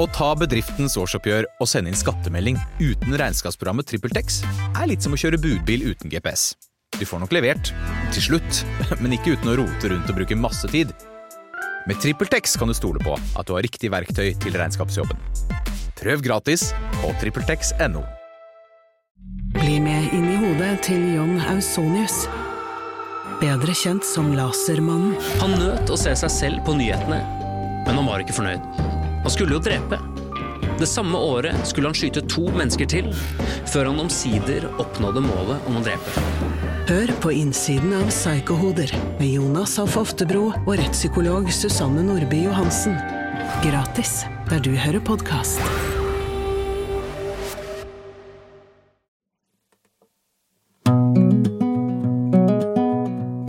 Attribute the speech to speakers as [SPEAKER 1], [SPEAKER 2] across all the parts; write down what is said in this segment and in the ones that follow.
[SPEAKER 1] Å ta bedriftens årsoppgjør og sende inn skattemelding uten regnskapsprogrammet TrippelTex er litt som å kjøre budbil uten GPS. Du får nok levert, til slutt, men ikke uten å rote rundt og bruke masse tid. Med TrippelTex kan du stole på at du har riktig verktøy til regnskapsjobben. Prøv gratis på TrippelTex.no.
[SPEAKER 2] Bli med inn i hodet til John Ausonius. Bedre kjent som Lasermannen.
[SPEAKER 3] Han nøt å se seg selv på nyhetene, men han var ikke fornøyd. Han skulle jo drepe. Det samme året skulle han skyte to mennesker til, før han omsider oppnådde målet om å drepe.
[SPEAKER 2] Hør på innsiden av Psykohoder med Jonas Alf Oftebro og rettspsykolog Susanne Nordby Johansen. Gratis der du hører podkast.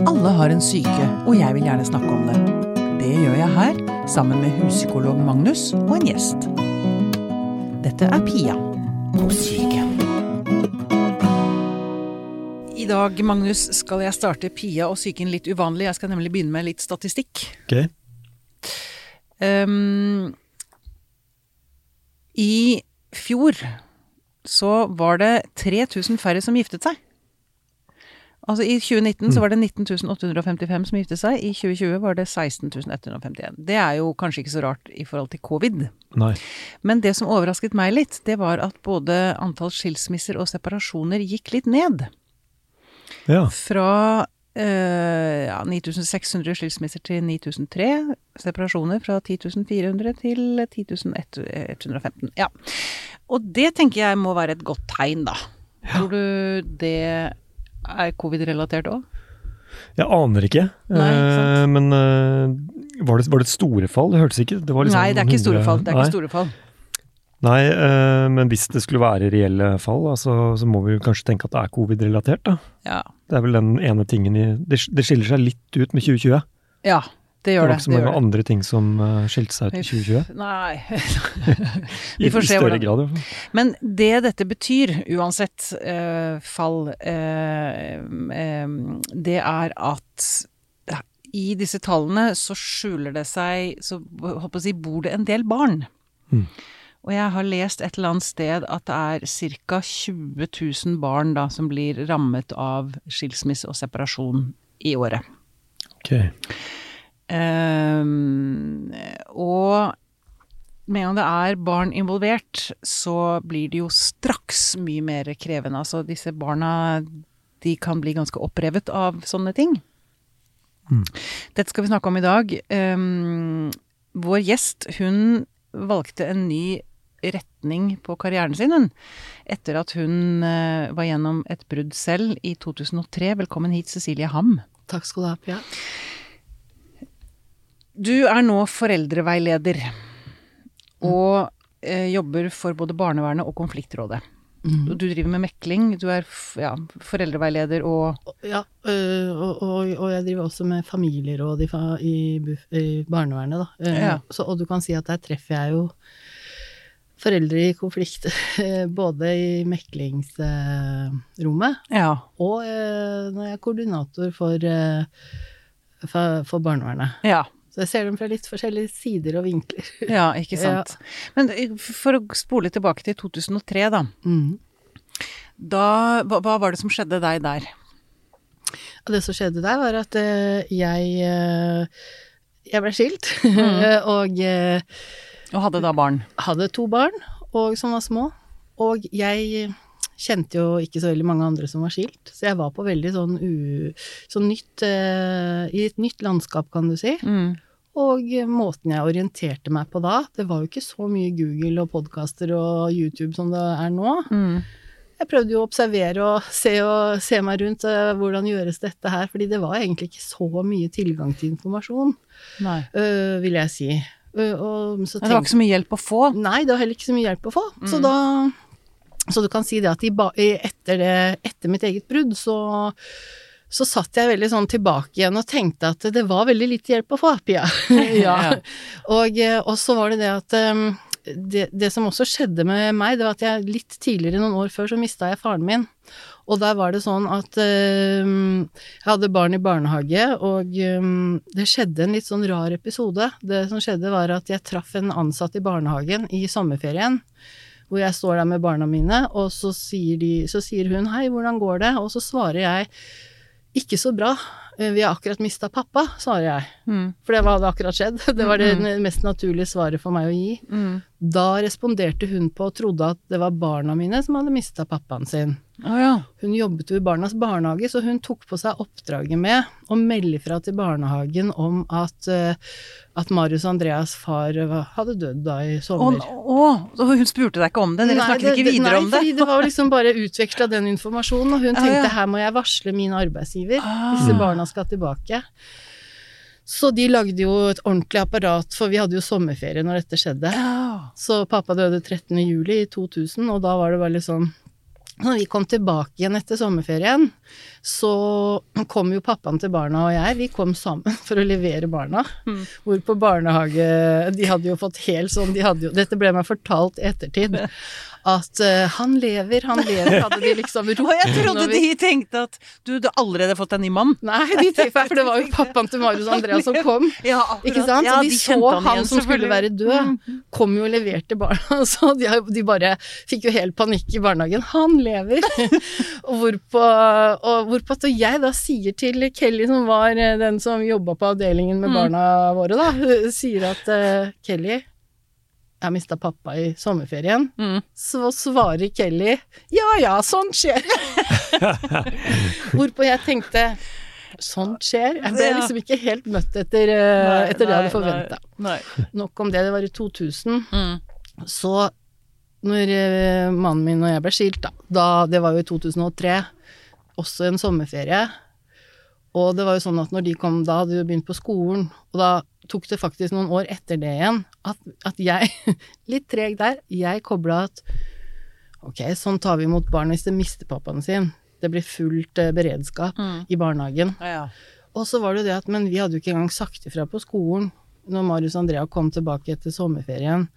[SPEAKER 4] Alle har en syke, og jeg vil gjerne snakke om det. Det gjør jeg her, sammen med huspsykolog Magnus og en gjest. Dette er Pia på syke. I dag, Magnus, skal jeg starte Pia og psyken litt uvanlig. Jeg skal nemlig begynne med litt statistikk.
[SPEAKER 5] Ok.
[SPEAKER 4] Um, I fjor så var det 3000 færre som giftet seg. Altså I 2019 så var det 19.855 som giftet seg, i 2020 var det 16.151. Det er jo kanskje ikke så rart i forhold til covid.
[SPEAKER 5] Nei.
[SPEAKER 4] Men det som overrasket meg litt, det var at både antall skilsmisser og separasjoner gikk litt ned.
[SPEAKER 5] Ja.
[SPEAKER 4] Fra eh, ja, 9600 skilsmisser til 9003. Separasjoner fra 10400 til 10115. Ja. Og det tenker jeg må være et godt tegn, da. Ja. Tror du det er covid-relatert òg?
[SPEAKER 5] Jeg aner ikke.
[SPEAKER 4] Nei, ikke.
[SPEAKER 5] Eh, men eh, var, det, var det et store fall? Det hørtes ikke det var liksom
[SPEAKER 4] Nei, det er ikke store fall. Det er ikke store fall.
[SPEAKER 5] Nei, eh, men hvis det skulle være reelle fall, altså, så, så må vi kanskje tenke at det er covid-relatert, da.
[SPEAKER 4] Ja.
[SPEAKER 5] Det er vel den ene tingen i Det, det skiller seg litt ut med 2020.
[SPEAKER 4] ja det
[SPEAKER 5] Det
[SPEAKER 4] gjør
[SPEAKER 5] var
[SPEAKER 4] det.
[SPEAKER 5] ikke så mange andre ting som uh, skilte seg ut i 2020.
[SPEAKER 4] Nei. Vi får se
[SPEAKER 5] større
[SPEAKER 4] hvordan
[SPEAKER 5] grad.
[SPEAKER 4] Men det dette betyr, uansett uh, fall, uh, um, det er at i disse tallene så skjuler det seg Så håper jeg å si, bor det en del barn.
[SPEAKER 5] Mm.
[SPEAKER 4] Og jeg har lest et eller annet sted at det er ca. 20 000 barn da som blir rammet av skilsmisse og separasjon i året.
[SPEAKER 5] Ok.
[SPEAKER 4] Ehm, og med en gang det er barn involvert, så blir det jo straks mye mer krevende. Altså disse barna, de kan bli ganske opprevet av sånne ting.
[SPEAKER 5] Mm.
[SPEAKER 4] Dette skal vi snakke om i dag. Um, vår gjest, hun valgte en ny retning på karrieren sin, hun. Etter at hun uh, var gjennom et brudd selv i 2003. Velkommen hit, Cecilie Ham.
[SPEAKER 6] Takk skal du ha, Pia.
[SPEAKER 4] Du er nå foreldreveileder og eh, jobber for både barnevernet og konfliktrådet. Mm. Du driver med mekling, du er ja, foreldreveileder og
[SPEAKER 6] Ja, øh, og, og, og jeg driver også med familieråd i, i, i barnevernet, da. Eh,
[SPEAKER 4] Ja.
[SPEAKER 6] Så, og du kan si at der treffer jeg jo foreldre i konflikt, eh, både i meklingsrommet
[SPEAKER 4] Ja.
[SPEAKER 6] og øh, når jeg er koordinator for, øh, for, for barnevernet.
[SPEAKER 4] Ja,
[SPEAKER 6] Så jeg ser dem fra litt forskjellige sider og vinkler.
[SPEAKER 4] ja ikke sant. Men eh, for å spole tilbake til 2003, da.
[SPEAKER 6] Mm.
[SPEAKER 4] da hva, hva var det som skjedde deg der?
[SPEAKER 6] Det som skjedde der, var at eh, jeg eh, jeg ble skilt, og eh,
[SPEAKER 4] Og hadde da barn?
[SPEAKER 6] hadde to barn og som var små. Og jeg kjente jo ikke så veldig mange andre som var skilt, så jeg var på veldig sånn, u, sånn nytt uh, I et nytt landskap, kan du si.
[SPEAKER 4] Mm.
[SPEAKER 6] Og måten jeg orienterte meg på da, det var jo ikke så mye Google og podkaster og YouTube som det er nå.
[SPEAKER 4] Mm.
[SPEAKER 6] Jeg prøvde jo å observere og se, og se meg rundt, Uh, hvordan gjøres dette her, fordi det var egentlig ikke så mye tilgang til informasjon,
[SPEAKER 4] Nei.
[SPEAKER 6] øh, vil jeg si. Uh, og så
[SPEAKER 4] Det var ikke så mye hjelp å få.
[SPEAKER 6] Nei, det var heller ikke så mye hjelp å få. Så
[SPEAKER 4] Mm.
[SPEAKER 6] da Så du kan si det at i, etter, det, etter mitt eget brudd, så så satt jeg veldig sånn tilbake igjen og tenkte at det var veldig lite hjelp å få, Pia. ja. Og, og så var det det at um, det, det som også skjedde med meg, det var at jeg litt tidligere, noen år før, så mista jeg faren min. Og der var det sånn at um, jeg hadde barn i barnehage, og um, det skjedde en litt sånn rar episode. Det som skjedde var at jeg traff en ansatt i barnehagen i sommerferien. Hvor jeg står der med barna mine, og så sier, de, så sier hun 'hei, hvordan går det?' Og så svarer jeg 'ikke så bra'. Eh, Vi har akkurat mista pappa, svarer jeg.
[SPEAKER 4] Mm.
[SPEAKER 6] For det hadde akkurat skjedd. Det var det mest naturlige svaret for meg å gi.
[SPEAKER 4] Mm.
[SPEAKER 6] Da responderte hun på og trodde at det var barna mine som hadde mista pappaen sin.
[SPEAKER 4] Å ja.
[SPEAKER 6] Hun jobbet jo i Barnas barnehage, så hun tok på seg oppdraget med å melde fra til barnehagen om at, uh, at Marius Andreas' far hadde dødd da i sommer.
[SPEAKER 4] å, så hun spurte deg ikke om det? Dere
[SPEAKER 6] Nei,
[SPEAKER 4] snakket ikke
[SPEAKER 6] det-
[SPEAKER 4] videre om
[SPEAKER 6] Nei,
[SPEAKER 4] det?
[SPEAKER 6] Nei, det var liksom bare utveksla den informasjonen, og hun
[SPEAKER 4] Ja,
[SPEAKER 6] tenkte
[SPEAKER 4] ja.
[SPEAKER 6] her må jeg varsle min arbeidsgiver.
[SPEAKER 4] Ah.
[SPEAKER 6] Disse barna skal tilbake. Så de lagde jo et ordentlig apparat, for vi hadde jo sommerferie når dette skjedde.
[SPEAKER 4] Ja.
[SPEAKER 6] Så pappa døde 13. juli i 2000, og da var det bare litt sånn Når vi kom tilbake igjen etter sommerferien, så kom jo pappaen til barna og jeg, vi kom sammen for å levere barna.
[SPEAKER 4] Mm.
[SPEAKER 6] Hvor på barnehage De hadde jo fått helt sånn de hadde jo, Dette ble meg fortalt i ettertid. At uh, han lever, han lever, hadde de liksom ropt.
[SPEAKER 4] Jeg trodde
[SPEAKER 6] vi-
[SPEAKER 4] de tenkte at du hadde allerede fått en ny mann.
[SPEAKER 6] Nei, de tenkte, for det var jo pappaen til Marius Andreas som kom.
[SPEAKER 4] Ja.
[SPEAKER 6] Ikke sant? Så de, så
[SPEAKER 4] han,
[SPEAKER 6] han,
[SPEAKER 4] igjen,
[SPEAKER 6] som skulle være død,
[SPEAKER 4] Mm.
[SPEAKER 6] kom jo og leverte barna, så de, de bare fikk jo helt panikk i barnehagen. Han lever! og hvorpå, og hvorpå at jeg da sier til Kelly, som var eh, den som jobba på avdelingen med
[SPEAKER 4] Mm.
[SPEAKER 6] barna våre, da, sier at uh, Kelly, jeg mista pappa i sommerferien.
[SPEAKER 4] Mm.
[SPEAKER 6] Så svarer Kelly ja ja, sånt skjer. Hvorpå jeg tenkte sånt skjer. Jeg ble liksom ikke helt møtt etter, eh,
[SPEAKER 4] Nei,
[SPEAKER 6] etter det jeg hadde forventa. Nok om det, det var i 2000.
[SPEAKER 4] Mm.
[SPEAKER 6] Så når eh, mannen min og jeg ble skilt, da, da Det var jo i 2003, også en sommerferie. Og det var jo sånn at når de kom, da hadde de begynt på skolen, og da tok det faktisk noen år etter det igjen at, at jeg, litt treg der, jeg kobla at ok, sånn tar vi imot barn hvis de mister pappaen sin. Det blir fullt eh, beredskap
[SPEAKER 4] Mm.
[SPEAKER 6] i barnehagen.
[SPEAKER 4] Ja, ja.
[SPEAKER 6] Og så var det jo det at, men vi hadde jo ikke engang sagt ifra på skolen, når Marius og Andrea kom tilbake etter sommerferien,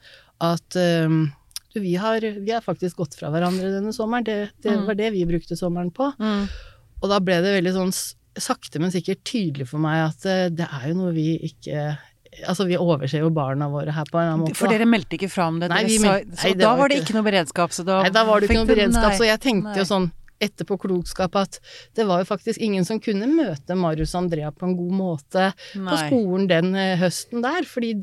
[SPEAKER 6] at um, du, vi har, vi har faktisk gått fra hverandre denne sommeren. Det, det
[SPEAKER 4] Mm.
[SPEAKER 6] var det vi brukte sommeren på.
[SPEAKER 4] Mm.
[SPEAKER 6] Og da ble det veldig sånn sakte, men sikkert tydelig for meg at eh, det er jo noe vi ikke Altså, vi overser jo barna våre her på en annen måte.
[SPEAKER 4] For dere meldte ikke fra om det?
[SPEAKER 6] Nei,
[SPEAKER 4] dere
[SPEAKER 6] vi
[SPEAKER 4] så
[SPEAKER 6] nei, det
[SPEAKER 4] da
[SPEAKER 6] var
[SPEAKER 4] det
[SPEAKER 6] ikke
[SPEAKER 4] ikke noe beredskap, så da
[SPEAKER 6] Nei, da var det ikke noe beredskap,
[SPEAKER 4] nei,
[SPEAKER 6] så jeg tenkte jo
[SPEAKER 4] sånn
[SPEAKER 6] sånn etterpåklokskap at det var jo faktisk ingen som kunne møte Marius og Andrea på en god måte på skolen den eh, høsten der, fordi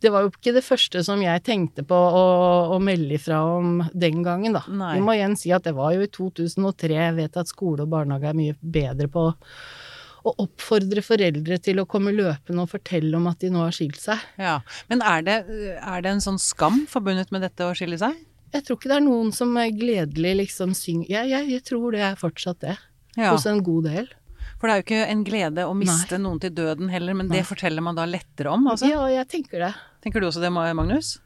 [SPEAKER 6] det var jo ikke det første som jeg tenkte på å, å melde ifra om den gangen, da.
[SPEAKER 4] Nei.
[SPEAKER 6] Vi må igjen si at det var jo i 2003, jeg vet at skole og barnehage er mye bedre på å oppfordre foreldre til å komme løpende og fortelle om at de nå har skilt seg.
[SPEAKER 4] Ja. Men er det, er det en sånn skam forbundet med dette å skille seg?
[SPEAKER 6] Jeg tror ikke det er noen som er gledelig liksom synger jeg, jeg, jeg tror det er fortsatt det,
[SPEAKER 4] Ja.
[SPEAKER 6] hos en god del.
[SPEAKER 4] For det er jo ikke en glede å miste noen til døden heller, men det forteller man da lettere om, altså.
[SPEAKER 6] Ja, jeg tenker det.
[SPEAKER 4] Tenker du også det, Magnus?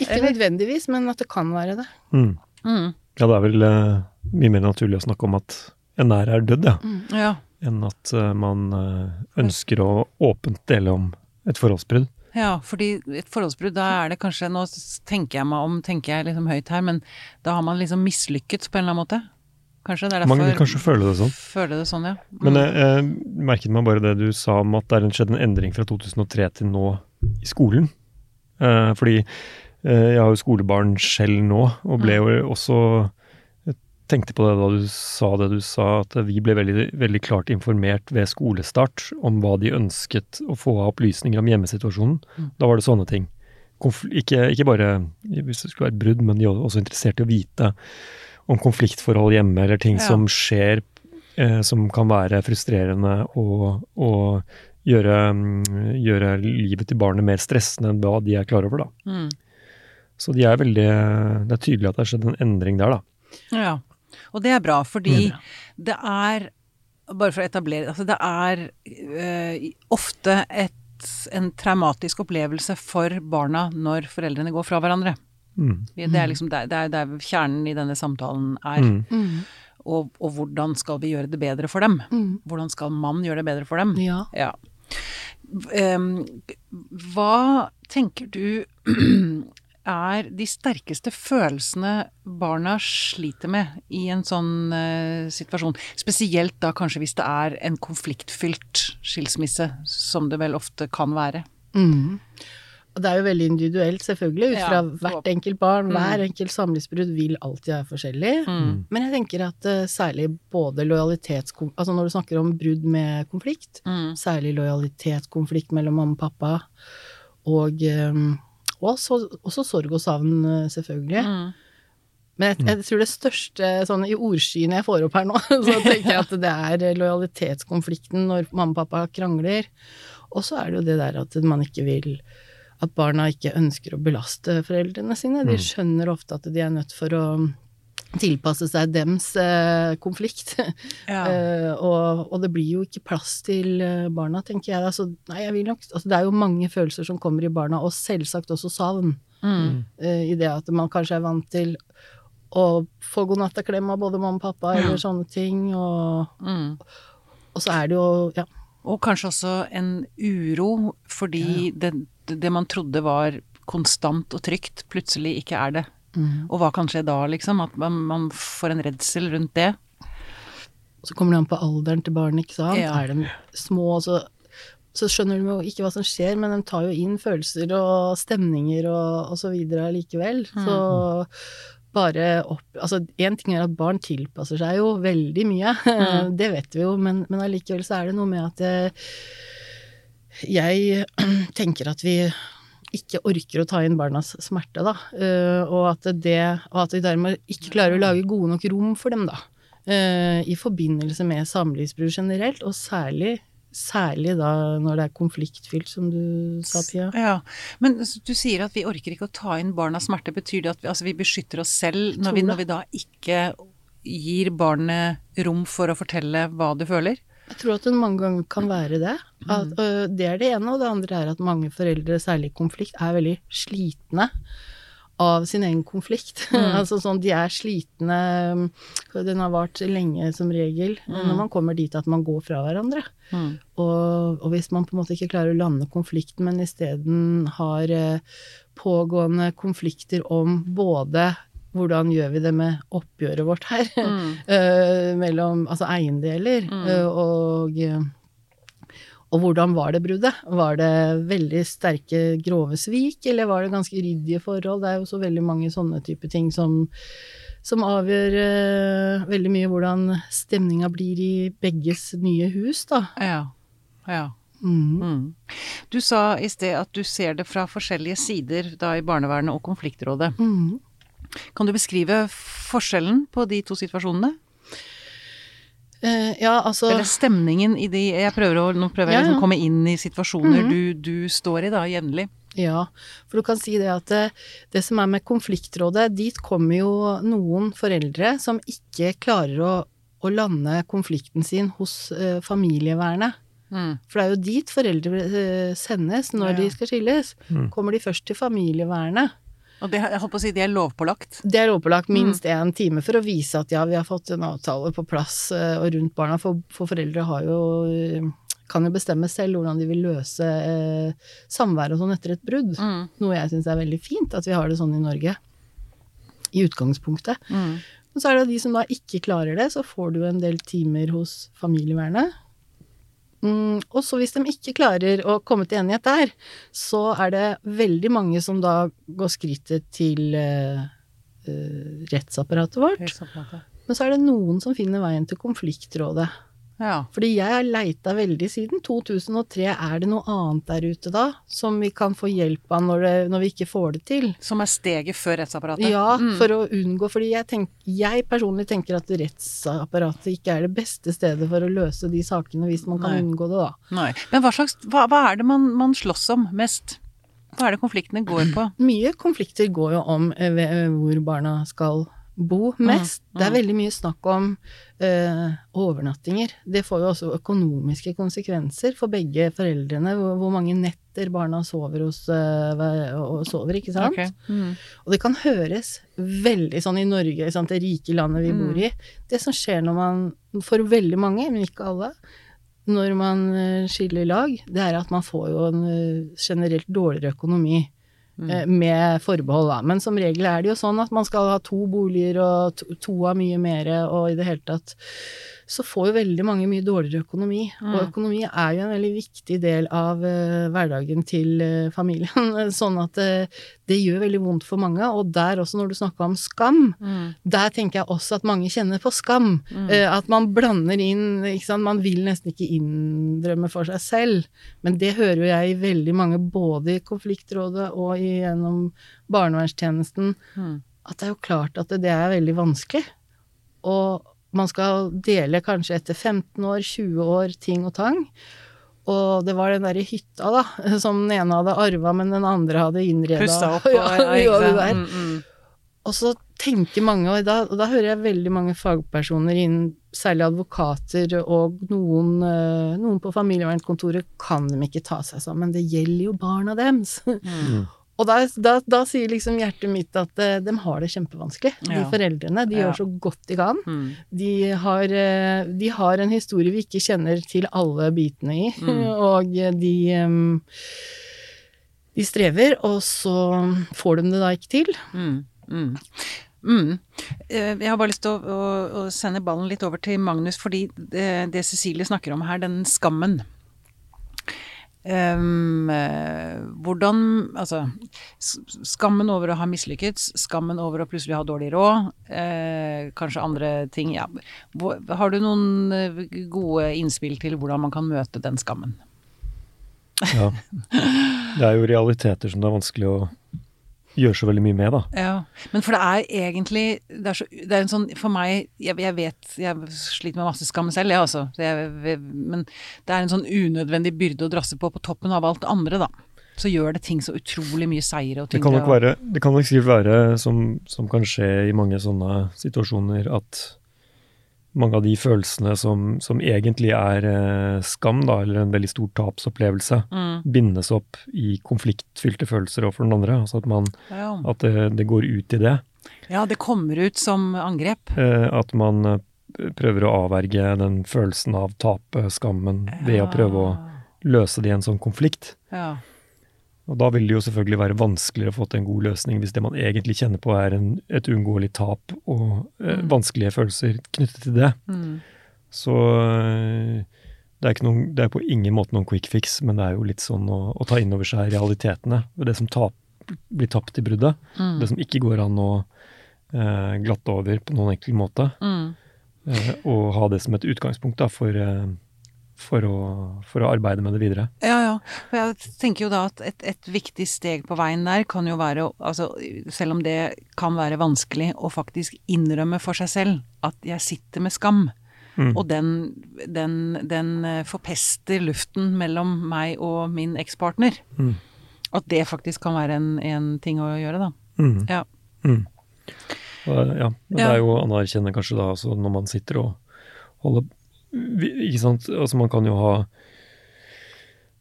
[SPEAKER 6] Ikke
[SPEAKER 4] Eller?
[SPEAKER 6] nødvendigvis, men at det kan være det.
[SPEAKER 5] Mm.
[SPEAKER 4] Mm.
[SPEAKER 5] Ja, det er vel uh, mye mer naturlig å snakke om at en nær er dødd, ja,
[SPEAKER 4] Ja.
[SPEAKER 5] enn at uh, man eh, ønsker å åpent dele om et forholdsbrudd.
[SPEAKER 4] Ja, fordi et forholdsbrudd, da er det kanskje Nå tenker jeg meg om, tenker jeg liksom høyt her, men da har man liksom mislykkes på en eller annen måte. Kanskje det er derfor
[SPEAKER 5] Mange vil kanskje føle det sånn.
[SPEAKER 4] Føle det sånn, ja. Mm.
[SPEAKER 5] Men jeg, jeg merket meg bare det du sa om at det er en- skjedd en endring fra 2003 til nå i skolen. Eh, fordi eh, jeg har jo skolebarn selv nå, og ble jo også tenkte på det da du sa det du sa, at vi ble veldig, veldig klart informert ved skolestart om hva de ønsket å få av opplysninger om hjemmesituasjonen.
[SPEAKER 4] Mm.
[SPEAKER 5] Da var det sånne ting. Konfl ikke, ikke bare hvis det skulle være et brudd, men de var også interessert i å vite om konfliktforhold hjemme, eller ting
[SPEAKER 4] Ja.
[SPEAKER 5] som skjer eh, som kan være frustrerende og, og gjøre, mm, gjøre livet til barnet mer stressende enn hva de er klar over. da.
[SPEAKER 4] Mm.
[SPEAKER 5] Så de er veldig, det er tydelig at det har skjedd en endring der, da.
[SPEAKER 4] Ja. Og det er bra, fordi det er Bare for å etablere Altså, det er øh, ofte et, en traumatisk opplevelse for barna når foreldrene går fra hverandre.
[SPEAKER 5] Mm.
[SPEAKER 4] Det er liksom der, det er der kjernen i denne samtalen er.
[SPEAKER 5] Mm.
[SPEAKER 4] Og, og hvordan skal vi gjøre det bedre for dem?
[SPEAKER 6] Mm.
[SPEAKER 4] Hvordan skal man gjøre det bedre for dem?
[SPEAKER 6] Ja.
[SPEAKER 4] Ja. Ehm, hva tenker du er de sterkeste følelsene barna sliter med i en sånn eh, situasjon? Spesielt da kanskje hvis det er en konfliktfylt skilsmisse, som det vel ofte kan være.
[SPEAKER 6] Mm. Og det er jo veldig individuelt, selvfølgelig, ut fra
[SPEAKER 4] ja,
[SPEAKER 6] hvert enkelt barn.
[SPEAKER 4] Mm.
[SPEAKER 6] Hver enkelt samlivsbrudd vil alltid være forskjellig.
[SPEAKER 4] Mm.
[SPEAKER 6] Men jeg tenker at uh, særlig både lojalitetskonflikt Altså når du snakker om brudd med konflikt,
[SPEAKER 4] Mm.
[SPEAKER 6] særlig lojalitetskonflikt mellom mamma og pappa, og um, og så, også sorg og savn, eh, selvfølgelig.
[SPEAKER 4] Mm.
[SPEAKER 6] Men jeg, jeg tror det største sånn i ordskyene jeg får opp her nå, så tenker jeg at det er lojalitetskonflikten når mamma og pappa krangler. Og så er det jo det der at man ikke vil At barna ikke ønsker å belaste foreldrene sine. De skjønner ofte at de er nødt for å tilpasse seg dems eh, konflikt.
[SPEAKER 4] Ja.
[SPEAKER 6] Eh, og, og det blir jo ikke plass til eh, barna, tenker jeg. Altså, nei, jeg vil nok, altså, det er jo mange følelser som kommer i barna, og selvsagt også savn
[SPEAKER 4] Mm.
[SPEAKER 6] eh, i det at man kanskje er vant til å få godnattaklem av både mamma og pappa, eller sånne ting, og,
[SPEAKER 4] Mm.
[SPEAKER 6] og så er det jo ja.
[SPEAKER 4] Og kanskje også en uro fordi det, det man trodde var konstant og trygt, plutselig ikke er det.
[SPEAKER 6] Mm.
[SPEAKER 4] Og hva kan skje da, liksom? At man, man får en redsel rundt det.
[SPEAKER 6] Så kommer det an på alderen til barnet, ikke sant.
[SPEAKER 4] Ja.
[SPEAKER 6] Er de små, så, så skjønner de jo ikke hva som skjer, men de tar jo inn følelser og stemninger og, og så videre allikevel. Så bare opp Altså, én ting er at barn tilpasser seg jo veldig mye, det vet vi jo, men, men allikevel så er det noe med at eh, jeg tenker at vi ikke orker å ta inn barnas smerte, da. Eh, og, at det, og at vi dermed ikke klarer å lage gode nok rom for dem, da. Eh, I forbindelse med samlivsbrudd generelt, og særlig, særlig da når det er konfliktfylt, som du sa, Pia.
[SPEAKER 4] Ja, Men du sier at vi orker ikke å ta inn barnas smerte. Betyr det at vi, altså, vi beskytter oss selv når vi, når vi da ikke gir barnet rom for å fortelle hva det føler?
[SPEAKER 6] Jeg tror at det mange ganger kan være det. At, øh, det er det ene, og det andre er at mange foreldre, særlig i konflikt, er veldig slitne av sin egen konflikt. altså sånn, de er slitne Den har vart lenge som regel, når man kommer dit at man går fra hverandre.
[SPEAKER 4] Mm.
[SPEAKER 6] Og, og hvis man på en måte ikke klarer å lande konflikten, men isteden har eh, pågående konflikter om både hvordan gjør vi det med oppgjøret vårt her, eh, mellom altså eiendeler, eh, og, og hvordan var det bruddet? Var det veldig sterke, grove svik, eller var det ganske ryddige forhold? Det er jo så veldig mange sånne type ting som, som avgjør uh, veldig mye hvordan stemninga blir i begges nye hus, da.
[SPEAKER 4] Ja. ja.
[SPEAKER 6] Mm.
[SPEAKER 4] Mm. Du sa i sted at du ser det fra forskjellige sider da i barnevernet og konfliktrådet.
[SPEAKER 6] Mm.
[SPEAKER 4] Kan du beskrive forskjellen på de to situasjonene?
[SPEAKER 6] Eh, ja, altså
[SPEAKER 4] Eller stemningen i de Jeg prøver å, Nå prøver jeg
[SPEAKER 6] Ja,
[SPEAKER 4] liksom
[SPEAKER 6] ja.
[SPEAKER 4] å komme inn i situasjoner du, du står i da, jevnlig.
[SPEAKER 6] Ja, for du kan si det at det, det som er med konfliktrådet, dit kommer jo noen foreldre som ikke klarer å, å lande konflikten sin hos eh, familievernet.
[SPEAKER 4] Mm.
[SPEAKER 6] For det er jo dit foreldre eh, sendes når
[SPEAKER 4] Ja.
[SPEAKER 6] de skal skilles. Kommer de først til familievernet.
[SPEAKER 4] Og det, jeg holdt på å si, det er lovpålagt.
[SPEAKER 6] Det er lovpålagt minst én time for å vise at ja, vi har fått en avtale på plass eh, og rundt barna, for, for foreldre har jo eh, kan jo bestemme selv hvordan de vil løse eh, samvær og sånn etter et brudd.
[SPEAKER 4] Mm.
[SPEAKER 6] Noe jeg syns er veldig fint at vi har det sånn i Norge. I utgangspunktet.
[SPEAKER 4] Mm.
[SPEAKER 6] Men så er det de som da ikke klarer det, så får du en del timer hos familievernet. Mm, og så hvis de ikke klarer å komme til enighet der, så er det veldig mange som da går skrittet til uh, rettsapparatet vårt. Men så er det noen som finner veien til konfliktrådet.
[SPEAKER 4] Ja.
[SPEAKER 6] Fordi jeg har leita veldig siden 2003. Er det noe annet der ute da, som vi kan få hjelp av når, det, når vi ikke får det til?
[SPEAKER 4] Som er steget før rettsapparatet?
[SPEAKER 6] Ja,
[SPEAKER 4] Mm.
[SPEAKER 6] for å unngå Fordi jeg, tenk, jeg personlig tenker at rettsapparatet ikke er det beste stedet for å løse de sakene, hvis man kan
[SPEAKER 4] Nei.
[SPEAKER 6] unngå det, da.
[SPEAKER 4] Nei. Men hva slags Hva, hva er det man, man slåss om mest? Hva er det konfliktene går på?
[SPEAKER 6] Mye konflikter går jo om eh, eh, hvor barna skal bo mest.
[SPEAKER 4] Mm,
[SPEAKER 6] Det er veldig mye snakk om uh, overnattinger. Det får jo også økonomiske konsekvenser for begge foreldrene, hvor, hvor mange netter barna sover hos uh, og sover, ikke sant?
[SPEAKER 4] Okay. Mm.
[SPEAKER 6] Og det kan høres veldig sånn i Norge, sant, det rike landet vi bor i. Det som skjer når man, for veldig mange, men ikke alle, når man eh, skiller lag, det er at man får jo en generelt dårligere økonomi. Eh, med forbehold, da. Men som regel er det jo sånn at man skal ha to boliger, og to, to av mye mer, og i det hele tatt så får jo veldig mange mye dårligere økonomi.
[SPEAKER 4] Mm.
[SPEAKER 6] Og økonomi er jo en veldig viktig del av uh, hverdagen til uh, familien. sånn at uh, det gjør veldig vondt for mange. Og der også, når du snakker om skam,
[SPEAKER 4] Mm.
[SPEAKER 6] der tenker jeg også at mange kjenner på skam. Eh, at man blander inn ikke sant? Man vil nesten ikke innrømme for seg selv. Men det hører jo jeg i veldig mange, både i konfliktrådet og i, gjennom barnevernstjenesten,
[SPEAKER 4] Mm.
[SPEAKER 6] at det er jo klart at det, det er veldig vanskelig. Og man skal dele kanskje etter 15 år, 20 år, ting og tang. Og det var den derre hytta, da, som den ene hadde arva, men den andre hadde innreda.
[SPEAKER 4] Pussa opp og
[SPEAKER 6] ja,
[SPEAKER 4] ja,
[SPEAKER 6] ja,
[SPEAKER 4] ikke sant? Mm, mm.
[SPEAKER 6] Og så tenker mange, og da, og da hører jeg veldig mange fagpersoner innen særlig advokater og noen, eh, noen på familievernkontoret kan de ikke ta seg sammen, det gjelder jo barna deres. Og da, da, da sier liksom hjertet mitt at uh, de har det kjempevanskelig, de
[SPEAKER 4] Ja.
[SPEAKER 6] foreldrene. De
[SPEAKER 4] Ja.
[SPEAKER 6] gjør så godt de kan.
[SPEAKER 4] Mm.
[SPEAKER 6] De har, uh, de har en historie vi ikke kjenner til alle bitene i,
[SPEAKER 4] Mm.
[SPEAKER 6] og de um, de strever, og så får de det da ikke til.
[SPEAKER 4] Mm, mm. Mm. Eh, Jeg har bare lyst til å, å, å sende ballen litt over til Magnus, fordi det, det Cecilie snakker om her, den skammen. Um, hvordan Altså, skammen over å ha mislykkes, skammen over å plutselig ha dårlig råd, uh, kanskje andre ting, ja. Har du noen eh, gode innspill til hvordan man kan møte den skammen?
[SPEAKER 5] Ja. Det er jo realiteter som det er vanskelig å gjøre så veldig mye med, da.
[SPEAKER 4] Ja, men for det er egentlig Det er, så, det er en sånn For meg Jeg, jeg vet Jeg sliter med masse skam selv, jeg altså. Så jeg, men det er en sånn unødvendig byrde å drasse på på toppen av alt andre, da. Så gjør det ting så utrolig mye seigere og
[SPEAKER 5] Det
[SPEAKER 4] tyngre.
[SPEAKER 5] kan nok være, det kan nok sikkert være, som, som kan skje i mange sånne situasjoner, at mange av de følelsene som, som egentlig er eh, skam, da, eller en veldig stor tapsopplevelse,
[SPEAKER 4] Mm,
[SPEAKER 5] bindes opp i konfliktfylte følelser overfor den andre. Altså at, man,
[SPEAKER 4] ja.
[SPEAKER 5] at det, det går ut i det.
[SPEAKER 4] ja, det kommer ut som angrep.
[SPEAKER 5] Eh, at man eh, prøver å avverge den følelsen av tapet, skammen, ved å prøve å løse det i en sånn konflikt.
[SPEAKER 4] Ja.
[SPEAKER 5] Og da vil det jo selvfølgelig være vanskeligere å få til en god løsning hvis det man egentlig kjenner på er en, et uunngåelig tap og eh, vanskelige følelser knyttet til det.
[SPEAKER 4] Mm.
[SPEAKER 5] Så eh, det er, ikke noen, det er på ingen måte noen quick fix, men det er jo litt sånn å, å ta inn over seg realitetene. Det som tap, blir tapt i bruddet.
[SPEAKER 4] Mm.
[SPEAKER 5] Det som ikke går an å eh, glatte over på noen enkel måte.
[SPEAKER 4] Mm.
[SPEAKER 5] Eh, og ha det som et utgangspunkt da, for, eh, for, å, for å arbeide med det videre.
[SPEAKER 4] Ja, ja. For jeg tenker jo da at et, et viktig steg på veien der kan jo være, altså selv om det kan være vanskelig, å faktisk innrømme for seg selv at jeg sitter med skam.
[SPEAKER 5] Mm.
[SPEAKER 4] Og den, den, den eh, forpester luften mellom meg og min ekspartner.
[SPEAKER 5] Mm.
[SPEAKER 4] At det faktisk kan være en, en ting å gjøre, da.
[SPEAKER 5] Mm.
[SPEAKER 4] Ja.
[SPEAKER 5] Mm. Og, ja, det er jo å anerkjenne kanskje da, altså når man sitter og holder Ikke sant, altså man kan jo ha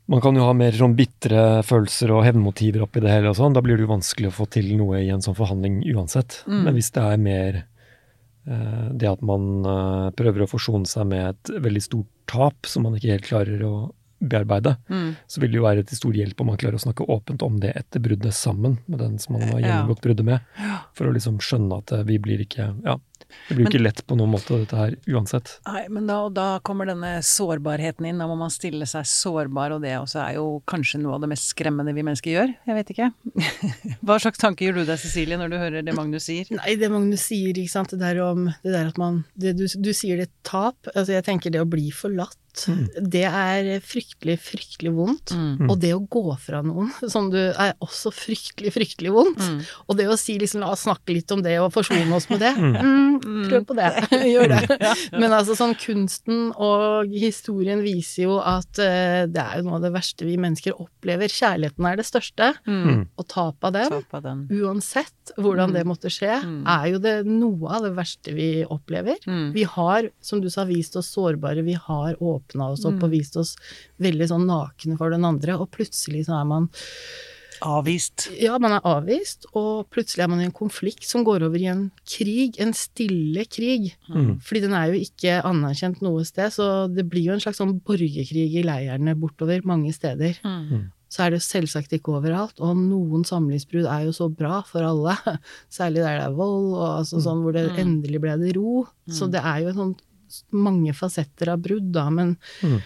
[SPEAKER 5] man kan jo ha mer sånn bitre følelser og hevnmotiver oppi det hele og sånn. Da blir det jo vanskelig å få til noe i en sånn forhandling uansett.
[SPEAKER 4] Mm.
[SPEAKER 5] Men hvis det er mer uh, det at man uh, prøver å forsone seg med et veldig stort tap som man ikke helt klarer å bearbeide,
[SPEAKER 4] Mm.
[SPEAKER 5] så vil det jo være til stor hjelp om man klarer å snakke åpent om det etter bruddet sammen med den som man har gjennomgått bruddet med. For å liksom skjønne at eh, vi blir ikke Ja, det blir jo
[SPEAKER 4] Men-
[SPEAKER 5] ikke lett på noen måte, dette her, uansett.
[SPEAKER 4] Nei, men da, da kommer denne sårbarheten inn. Da må man stille seg sårbar, og det også er jo kanskje noe av det mest skremmende vi mennesker gjør. Jeg vet ikke. Hva slags tanke gjør du deg, Cecilie, når du hører det Magnus sier?
[SPEAKER 6] Nei, det Magnus sier, ikke sant, det der om det der at man det du, du sier det tap, altså jeg tenker det å bli forlatt, det er fryktelig, fryktelig vondt.
[SPEAKER 4] Mm.
[SPEAKER 6] Og det å gå fra noen, som du er også fryktelig, fryktelig vondt.
[SPEAKER 4] Mm.
[SPEAKER 6] Og det å si liksom la oss snakke litt om det og forsone oss med det, mm, prøv på det. Gjør det. Men altså sånn kunsten og historien viser jo at uh, det er jo noe av det verste vi mennesker opplever. Kjærligheten er det største,
[SPEAKER 4] Mm.
[SPEAKER 6] og tap av den
[SPEAKER 4] den.
[SPEAKER 6] uansett hvordan det måtte skje,
[SPEAKER 4] Mm.
[SPEAKER 6] er jo det noe av det verste vi opplever.
[SPEAKER 4] Mm.
[SPEAKER 6] Vi har, som du sa, vist oss sårbare, vi har åpna oss opp
[SPEAKER 4] Mm.
[SPEAKER 6] og vist oss veldig sånn nakne for den andre, og plutselig så er man
[SPEAKER 4] Avvist.
[SPEAKER 6] Ja, man er avvist, og plutselig er man i en konflikt som går over i en krig, en stille krig.
[SPEAKER 5] Mm.
[SPEAKER 6] Fordi den er jo ikke anerkjent noe sted, så det blir jo en slags sånn borgerkrig i leirene bortover mange steder.
[SPEAKER 4] Mm.
[SPEAKER 6] så er det jo selvsagt ikke overalt. Og noen samlivsbrudd er jo så bra for alle, særlig der det er vold, og altså sånn hvor det endelig ble det ro. Så det er jo en sånn mange fasetter av brudd, da, men,
[SPEAKER 5] Mm.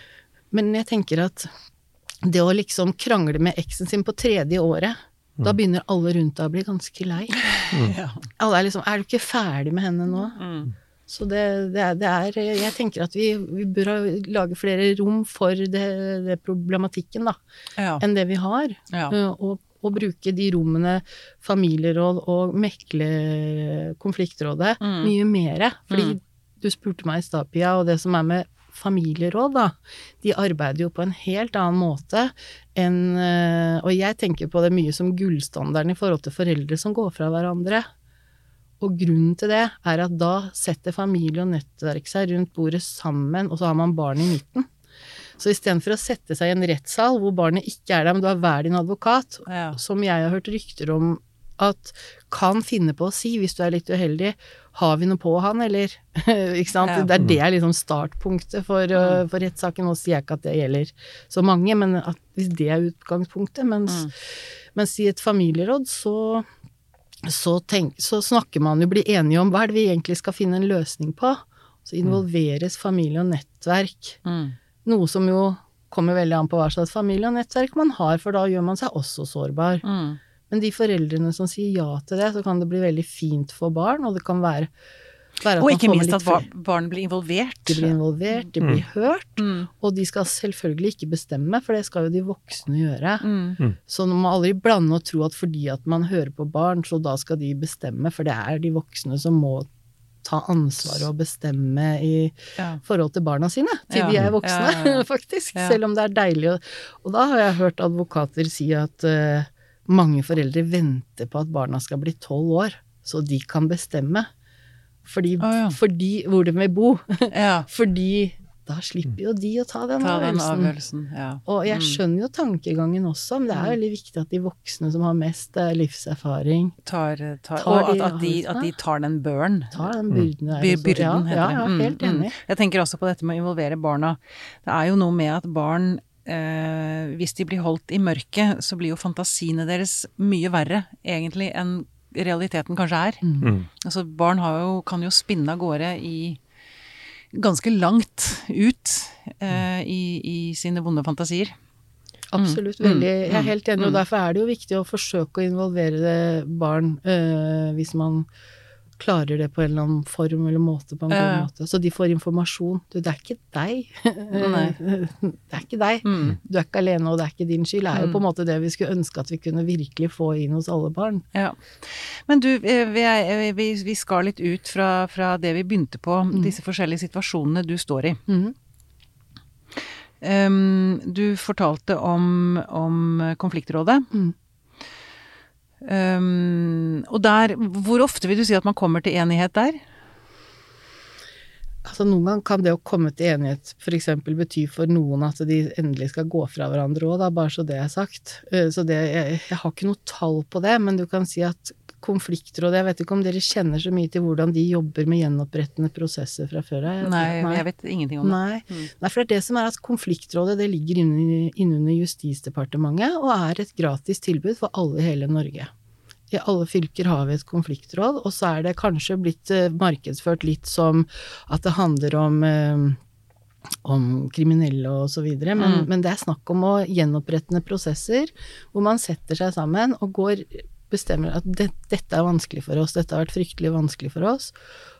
[SPEAKER 6] men jeg tenker at det å liksom krangle med eksen sin på tredje året, da begynner alle rundt deg å bli ganske lei.
[SPEAKER 4] Mm.
[SPEAKER 6] Alle er liksom Er du ikke ferdig med henne nå?
[SPEAKER 4] Mm.
[SPEAKER 6] Så det, det, er, det er Jeg tenker at vi, vi bør lage flere rom for det, det problematikken, da,
[SPEAKER 4] Ja.
[SPEAKER 6] enn det vi har.
[SPEAKER 4] ja.
[SPEAKER 6] Uh, Og, og bruke de rommene familieråd og mekle konfliktrådet
[SPEAKER 4] Mm.
[SPEAKER 6] mye mere. Fordi
[SPEAKER 4] Mm.
[SPEAKER 6] Du spurte meg i stad, Pia, og det som er med familieråd, da, de arbeider jo på en helt annen måte enn uh, Og jeg tenker på det mye som gullstandarden i forhold til foreldre som går fra hverandre. Og grunnen til det er at da setter familie og nettverk seg rundt bordet sammen, og så har man barn i midten. Så istedenfor å sette seg i en rettssal hvor barnet ikke er der, men du har hver din advokat,
[SPEAKER 4] Ja.
[SPEAKER 6] som jeg har hørt rykter om at kan finne på å si, hvis du er litt uheldig, har vi noe på han, eller? ikke sant?
[SPEAKER 4] Ja.
[SPEAKER 6] Det er det er liksom startpunktet for, uh, for rettssaken. Nå sier jeg ikke at det gjelder så mange, men at hvis det er utgangspunktet, mens,
[SPEAKER 4] Mm.
[SPEAKER 6] mens i et familieråd så så, tenk, så snakker man jo, blir enige om hva er det vi egentlig skal finne en løsning på. Så involveres familie og nettverk.
[SPEAKER 4] Mm.
[SPEAKER 6] Noe som jo kommer veldig an på hva slags familie og nettverk man har, for da gjør man seg også sårbar.
[SPEAKER 4] Mm.
[SPEAKER 6] Men de foreldrene som sier ja til det, så kan det bli veldig fint for barn, og det kan være, være
[SPEAKER 4] Og ikke minst at bar- barn blir involvert.
[SPEAKER 6] de blir involvert, de blir hørt,
[SPEAKER 4] Mm.
[SPEAKER 6] og de skal selvfølgelig ikke bestemme, for det skal jo de voksne gjøre.
[SPEAKER 4] Mm.
[SPEAKER 6] Så man må aldri blande og tro at fordi at man hører på barn, så da skal de bestemme, for det er de voksne som må ta ansvar og bestemme i
[SPEAKER 4] Ja.
[SPEAKER 6] forhold til barna sine, til
[SPEAKER 4] Ja.
[SPEAKER 6] de er voksne,
[SPEAKER 4] Ja, ja, ja.
[SPEAKER 6] faktisk.
[SPEAKER 4] Ja.
[SPEAKER 6] Selv om det er deilig. å- Og da har jeg hørt advokater si at eh, mange foreldre venter på at barna skal bli tolv år, så de kan bestemme. Fordi,
[SPEAKER 4] oh, ja.
[SPEAKER 6] fordi hvor de vil bo.
[SPEAKER 4] ja.
[SPEAKER 6] fordi da slipper jo de å ta den
[SPEAKER 4] Ta den
[SPEAKER 6] avgjørelsen.
[SPEAKER 4] avgjørelsen. Ja.
[SPEAKER 6] Og jeg
[SPEAKER 4] Mm.
[SPEAKER 6] skjønner jo tankegangen også, men det er veldig viktig at de voksne som har mest eh, livserfaring,
[SPEAKER 4] Tar, tar,
[SPEAKER 6] Tar
[SPEAKER 4] og at,
[SPEAKER 6] de
[SPEAKER 4] at, de, at de tar den børen.
[SPEAKER 6] tar den byrden. Mm.
[SPEAKER 4] Byrden,
[SPEAKER 6] Byrden,
[SPEAKER 4] heter
[SPEAKER 6] ja,
[SPEAKER 4] det.
[SPEAKER 6] Ja,
[SPEAKER 4] helt
[SPEAKER 6] helt
[SPEAKER 4] mm.
[SPEAKER 6] enig.
[SPEAKER 4] Jeg tenker også på dette med å involvere barna. Det er jo noe med at barn eh, Hvis de blir holdt i mørket, så blir jo fantasiene deres mye verre, egentlig, enn realiteten kanskje er.
[SPEAKER 5] Mm.
[SPEAKER 4] Altså, barn har jo, kan jo spinne av gårde i ganske langt ut eh, i, i sine vonde fantasier.
[SPEAKER 6] Absolutt.
[SPEAKER 4] Mm,
[SPEAKER 6] Veldig, jeg er
[SPEAKER 4] mm,
[SPEAKER 6] helt enig,
[SPEAKER 4] mm.
[SPEAKER 6] og derfor er det jo viktig å forsøke å involvere barn eh, hvis man klarer det på en eller annen form eller måte, på en god
[SPEAKER 4] Ja.
[SPEAKER 6] måte. Så de får informasjon. Du, det er ikke deg. Det er ikke deg.
[SPEAKER 4] Mm.
[SPEAKER 6] Du er ikke alene, og det er ikke din skyld. Det er jo
[SPEAKER 4] Mm.
[SPEAKER 6] på en måte det vi skulle ønske at vi kunne virkelig få inn hos alle barn.
[SPEAKER 4] Ja. Men du, eh, vi, er, vi, vi skal litt ut fra, fra det vi begynte på, disse forskjellige situasjonene du står i.
[SPEAKER 6] Mm.
[SPEAKER 4] Um, du fortalte om, om konfliktrådet.
[SPEAKER 6] Mm.
[SPEAKER 4] Um, og der, hvor ofte vil du si at man kommer til enighet der?
[SPEAKER 6] Altså Noen ganger kan det å komme til enighet f.eks. bety for noen at de endelig skal gå fra hverandre òg, bare så det er sagt. Eh, Så det, jeg, jeg har ikke noe tall på det, men du kan si at konfliktråd Jeg vet ikke om dere kjenner så mye til hvordan de jobber med gjenopprettende prosesser fra før av?
[SPEAKER 4] Nei, jeg vet ingenting om det.
[SPEAKER 6] Nei.
[SPEAKER 4] Mm.
[SPEAKER 6] Nei, for det er det som er at konfliktrådet det ligger innunder, innunder Justisdepartementet og er et gratis tilbud for alle i hele Norge. I alle fylker har vi et konfliktråd, og så er det kanskje blitt eh, markedsført litt som at det handler om eh, om kriminelle og så videre, men,
[SPEAKER 4] Mm.
[SPEAKER 6] men det er snakk om å gjenopprettende prosesser hvor man setter seg sammen og går bestemmer at det, dette er vanskelig for oss, dette har vært fryktelig vanskelig for oss.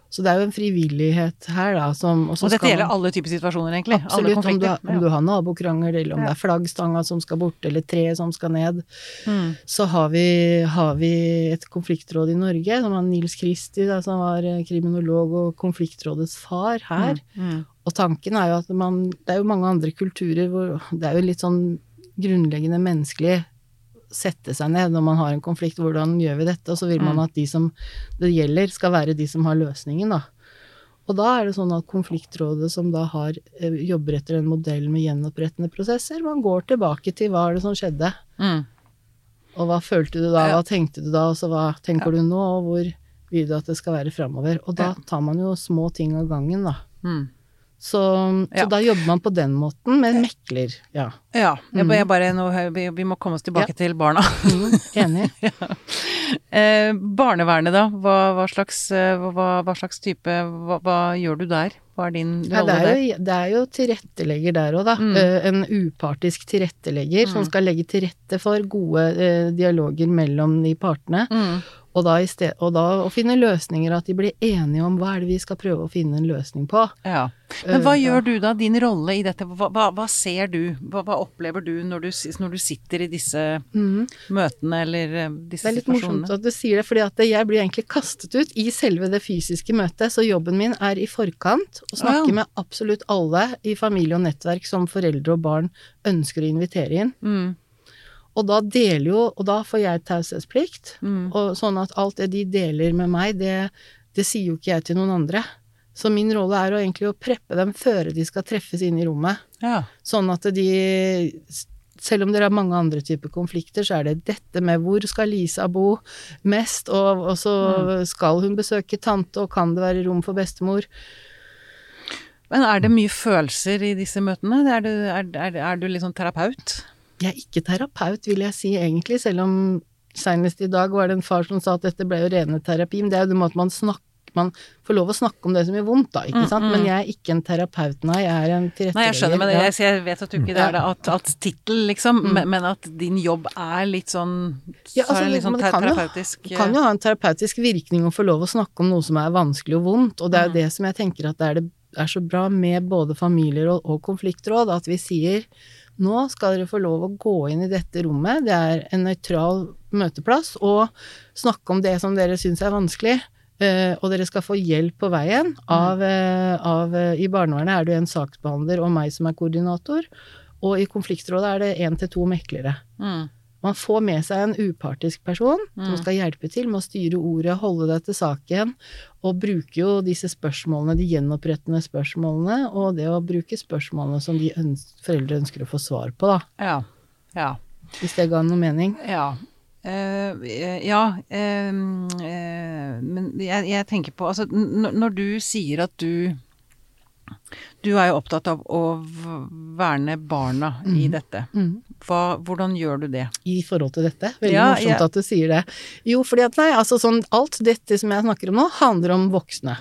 [SPEAKER 6] Så det er jo en frivillighet her, da, som
[SPEAKER 4] Og dette
[SPEAKER 6] skal
[SPEAKER 4] gjelder alle typer situasjoner, egentlig?
[SPEAKER 6] Absolutt, om du, har- om du har nabokrangel, eller om
[SPEAKER 4] Ja.
[SPEAKER 6] det er flaggstanga som skal bort, eller treet som skal ned,
[SPEAKER 4] Mm.
[SPEAKER 6] så har vi, har vi et konfliktråd i Norge, som var Nils Kristi, da, som var eh, kriminolog og konfliktrådets far her.
[SPEAKER 4] Mm.
[SPEAKER 6] Og tanken er jo at man Det er jo mange andre kulturer hvor det er jo litt sånn grunnleggende menneskelig sette seg ned når man har en konflikt, hvordan gjør vi dette? Og så vil man
[SPEAKER 4] Mm.
[SPEAKER 6] at de som det gjelder, skal være de som har løsningen, da. Og da er det sånn at konfliktrådet som da har, eh, jobber etter en modell med gjenopprettende prosesser, man går tilbake til hva er det som skjedde,
[SPEAKER 4] Mm.
[SPEAKER 6] og hva følte du da, hva tenkte du da, og så hva tenker
[SPEAKER 4] Ja.
[SPEAKER 6] du nå, og hvor vil du at det skal være framover? Og da tar man jo små ting av gangen, da.
[SPEAKER 4] Mm.
[SPEAKER 6] Så, så
[SPEAKER 4] Ja.
[SPEAKER 6] da jobber man på den måten, med mekler. Ja.
[SPEAKER 4] Ja. Jeg,
[SPEAKER 6] Mm.
[SPEAKER 4] jeg bare, nå, vi, vi må komme oss tilbake
[SPEAKER 6] Ja.
[SPEAKER 4] til barna.
[SPEAKER 6] Mm, enig.
[SPEAKER 4] Eh, barnevernet, da. Hva, hva, slags, eh, hva, hva slags type hva, gjør du der? Hva er din rolle
[SPEAKER 6] det, er
[SPEAKER 4] der?
[SPEAKER 6] det er jo tilrettelegger der òg, da.
[SPEAKER 4] Mm.
[SPEAKER 6] Eh, En upartisk tilrettelegger som
[SPEAKER 4] Mm.
[SPEAKER 6] skal legge til rette for gode eh, dialoger mellom de partene. Og da, sted, og da å finne løsninger, at de blir enige om hva er det vi skal prøve å finne en løsning på.
[SPEAKER 4] Ja. Men hva
[SPEAKER 6] uh,
[SPEAKER 4] gjør du da? Din rolle i dette, hva, hva, hva ser du? Hva, hva opplever du når, du når du sitter i disse
[SPEAKER 6] mm.
[SPEAKER 4] møtene eller disse situasjonene?
[SPEAKER 6] Det er litt morsomt at du sier det, for jeg blir egentlig kastet ut i selve det fysiske møtet, så jobben min er i forkant, å snakke
[SPEAKER 4] Å, ja.
[SPEAKER 6] med absolutt alle i familie og nettverk som foreldre og barn ønsker å invitere inn.
[SPEAKER 4] Mm,
[SPEAKER 6] Og da deler jo, og da får jeg taushetsplikt,
[SPEAKER 4] mm,
[SPEAKER 6] og sånn at alt det de deler med meg, det, det sier jo ikke jeg til noen andre. Så min rolle er å egentlig å preppe dem før de skal treffes inn i rommet.
[SPEAKER 4] ja.
[SPEAKER 6] Sånn at de selv om det er mange andre typer konflikter, så er det dette med hvor skal Lisa bo mest, og, og så skal hun besøke tante, og kan det være rom for bestemor?
[SPEAKER 4] Men er det mye følelser i disse møtene? Er du, er, er, er du sånn terapeut?
[SPEAKER 6] Jeg er ikke terapeut, vil jeg si egentlig, selv om senest i dag var det en far som sa at dette ble jo rene terapi, men det er jo det med at man snakker man får lov å snakke om det som gjør vondt, da, ikke
[SPEAKER 4] Mm,
[SPEAKER 6] sant.
[SPEAKER 4] mm.
[SPEAKER 6] Men jeg er ikke en terapeut, nei. Jeg er en tilrettelegger.
[SPEAKER 4] Nei, jeg skjønner, men jeg, jeg vet at du ikke er det, at, at tittel, liksom, men, men at din jobb er litt sånn
[SPEAKER 6] Ja, altså,
[SPEAKER 4] er det litt sånn
[SPEAKER 6] det kan
[SPEAKER 4] terapeutisk
[SPEAKER 6] Det kan jo ha en terapeutisk virkning å få lov å snakke om noe som er vanskelig og vondt, og det er jo
[SPEAKER 4] Mm.
[SPEAKER 6] det som jeg tenker at det er, det er så bra med både familier og, og konfliktråd, at vi sier nå skal dere få lov å gå inn i dette rommet, det er en nøytral møteplass, og snakke om det som dere syns er vanskelig. eh, og dere skal få hjelp på veien av, eh, av eh, I barnevernet er det en saksbehandler og meg som er koordinator, og i konfliktrådet er det én til to meklere.
[SPEAKER 4] mm,
[SPEAKER 6] Man får med seg en upartisk person som
[SPEAKER 4] Mm.
[SPEAKER 6] skal hjelpe til med å styre ordet, holde deg til saken, og bruke jo disse spørsmålene, de gjenopprettende spørsmålene, og det å bruke spørsmålene som de øns foreldre ønsker å få svar på, da.
[SPEAKER 4] ja. Ja.
[SPEAKER 6] Hvis det ga noe mening.
[SPEAKER 4] Ja. Eh, ja, uh, uh, men jeg, jeg tenker på Altså, når du sier at du Du er jo opptatt av å verne barna i dette. Hva, hvordan gjør du det?
[SPEAKER 6] I forhold til dette. Veldig
[SPEAKER 4] Ja,
[SPEAKER 6] morsomt
[SPEAKER 4] ja.
[SPEAKER 6] at du sier det. Jo, fordi at nei, altså sånn Alt dette som jeg snakker om nå, handler om voksne.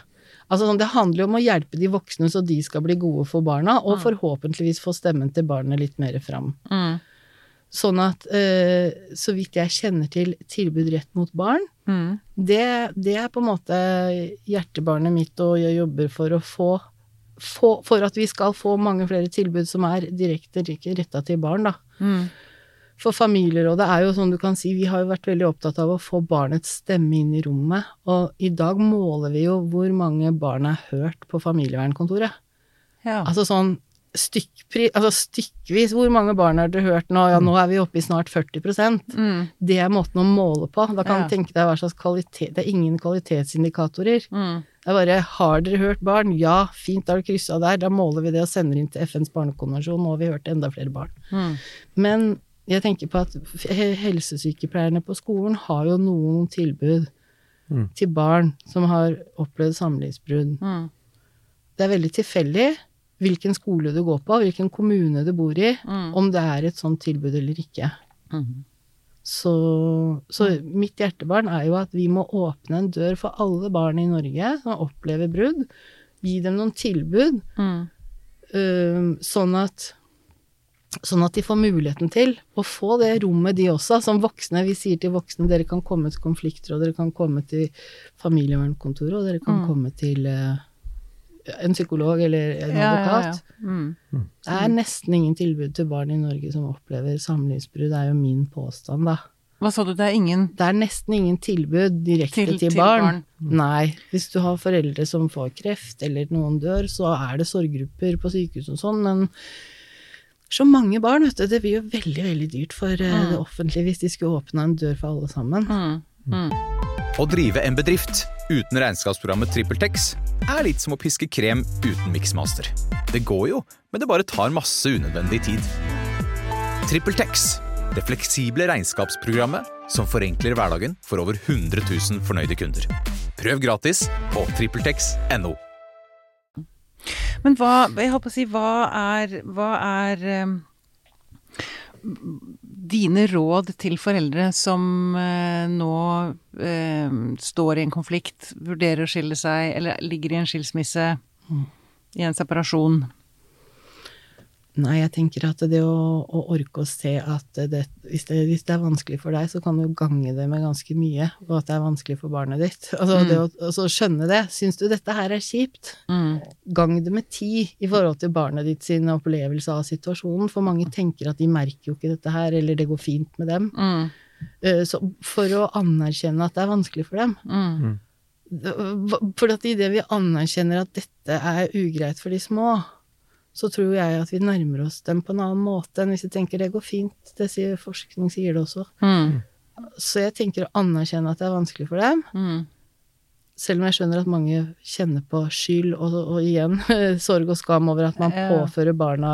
[SPEAKER 6] Altså sånn, Det handler jo om å hjelpe de voksne så de skal bli gode for barna, og forhåpentligvis få stemmen til barnet litt mer fram.
[SPEAKER 4] Mm.
[SPEAKER 6] Sånn at eh, så vidt jeg kjenner til tilbud rett mot barn,
[SPEAKER 4] Mm.
[SPEAKER 6] det, det er på en måte hjertebarnet mitt, og jeg jobber for å få, få For at vi skal få mange flere tilbud som er direkte retta til barn, da.
[SPEAKER 4] Mm.
[SPEAKER 6] For familierådet er jo sånn du kan si, vi har jo vært veldig opptatt av å få barnets stemme inn i rommet, og i dag måler vi jo hvor mange barn er hørt på familievernkontoret.
[SPEAKER 4] Ja.
[SPEAKER 6] Altså sånn stykkpri, altså stykkvis, hvor mange barn har dere hørt nå? Ja, nå er vi oppe i snart 40
[SPEAKER 4] Mm.
[SPEAKER 6] Det er måten å måle på. Da kan
[SPEAKER 4] Ja.
[SPEAKER 6] tenke deg hva slags kvalitet Det er ingen kvalitetsindikatorer.
[SPEAKER 4] Mm.
[SPEAKER 6] Det er bare har dere hørt barn? Ja, fint, da har du kryssa der. Da måler vi det og sender inn til FNs barnekonvensjon. Nå har vi hørt enda flere barn.
[SPEAKER 4] Mm.
[SPEAKER 6] Men jeg tenker på at helsesykepleierne på skolen har jo noen tilbud
[SPEAKER 5] Mm.
[SPEAKER 6] til barn som har opplevd samlivsbrudd.
[SPEAKER 4] Mm.
[SPEAKER 6] Det er veldig tilfeldig hvilken skole du går på, hvilken kommune du bor i,
[SPEAKER 4] Mm.
[SPEAKER 6] om det er et sånt tilbud eller ikke.
[SPEAKER 4] Mm.
[SPEAKER 6] Så, så mitt hjertebarn er jo at vi må åpne en dør for alle barn i Norge som opplever brudd. Gi dem noen tilbud,
[SPEAKER 4] Mm.
[SPEAKER 6] uh, sånn at Sånn at de får muligheten til å få det rommet, de også. Som voksne. Vi sier til voksne dere kan komme til konflikter, og dere kan komme til familievernkontoret, og dere kan
[SPEAKER 4] Mm.
[SPEAKER 6] komme til eh, en psykolog eller en
[SPEAKER 4] Ja, ja, ja.
[SPEAKER 6] advokat.
[SPEAKER 4] Mm.
[SPEAKER 6] Det er nesten ingen tilbud til barn i Norge som opplever samlivsbrudd, det er jo min påstand, da.
[SPEAKER 4] Hva sa du, det er ingen
[SPEAKER 6] Det er nesten ingen tilbud direkte
[SPEAKER 4] Til-
[SPEAKER 6] til,
[SPEAKER 4] til
[SPEAKER 6] barn.
[SPEAKER 4] barn.
[SPEAKER 6] Nei. Hvis du har foreldre som får kreft, eller noen dør, så er det sorggrupper på sykehus og sånn, men så mange barn, vet du. Det blir jo veldig, veldig dyrt for eh,
[SPEAKER 4] Mm.
[SPEAKER 6] det offentlige hvis de skulle åpna en dør for alle sammen.
[SPEAKER 4] mm. Mm.
[SPEAKER 1] Å drive en bedrift uten regnskapsprogrammet TrippelTex er litt som å piske krem uten miksmaster. Det går jo, men det bare tar masse unødvendig tid. TrippelTex, det fleksible regnskapsprogrammet som forenkler hverdagen for over 100 000 fornøyde kunder. Prøv gratis på trippeltex.no.
[SPEAKER 4] Men hva, jeg på å si, hva er, hva er eh, dine råd til foreldre som eh, nå eh, står i en konflikt, vurderer å skille seg, eller ligger i en skilsmisse, i en separasjon?
[SPEAKER 6] Nei, jeg tenker at det å, å orke å se at det, hvis, det, hvis det er vanskelig for deg, så kan du gange det med ganske mye, og at det er vanskelig for barnet ditt. Altså
[SPEAKER 4] Mm.
[SPEAKER 6] det å altså, skjønne det. Syns du dette her er kjipt?
[SPEAKER 4] Mm.
[SPEAKER 6] Gang det med ti i forhold til barnet ditt sin opplevelse av situasjonen, for mange tenker at de merker jo ikke dette her, eller det går fint med dem.
[SPEAKER 4] Mm.
[SPEAKER 6] Eh, Så for å anerkjenne at det er vanskelig for dem,
[SPEAKER 4] Mm.
[SPEAKER 6] for at idet vi anerkjenner at dette er ugreit for de små, så tror jeg at vi nærmer oss dem på en annen måte enn hvis vi tenker det går fint. Det sier forskning sier det også.
[SPEAKER 4] Mm.
[SPEAKER 6] Så jeg tenker å anerkjenne at det er vanskelig for dem,
[SPEAKER 4] Mm.
[SPEAKER 6] selv om jeg skjønner at mange kjenner på skyld og, og igjen sorg og skam over at man
[SPEAKER 4] Ja.
[SPEAKER 6] påfører barna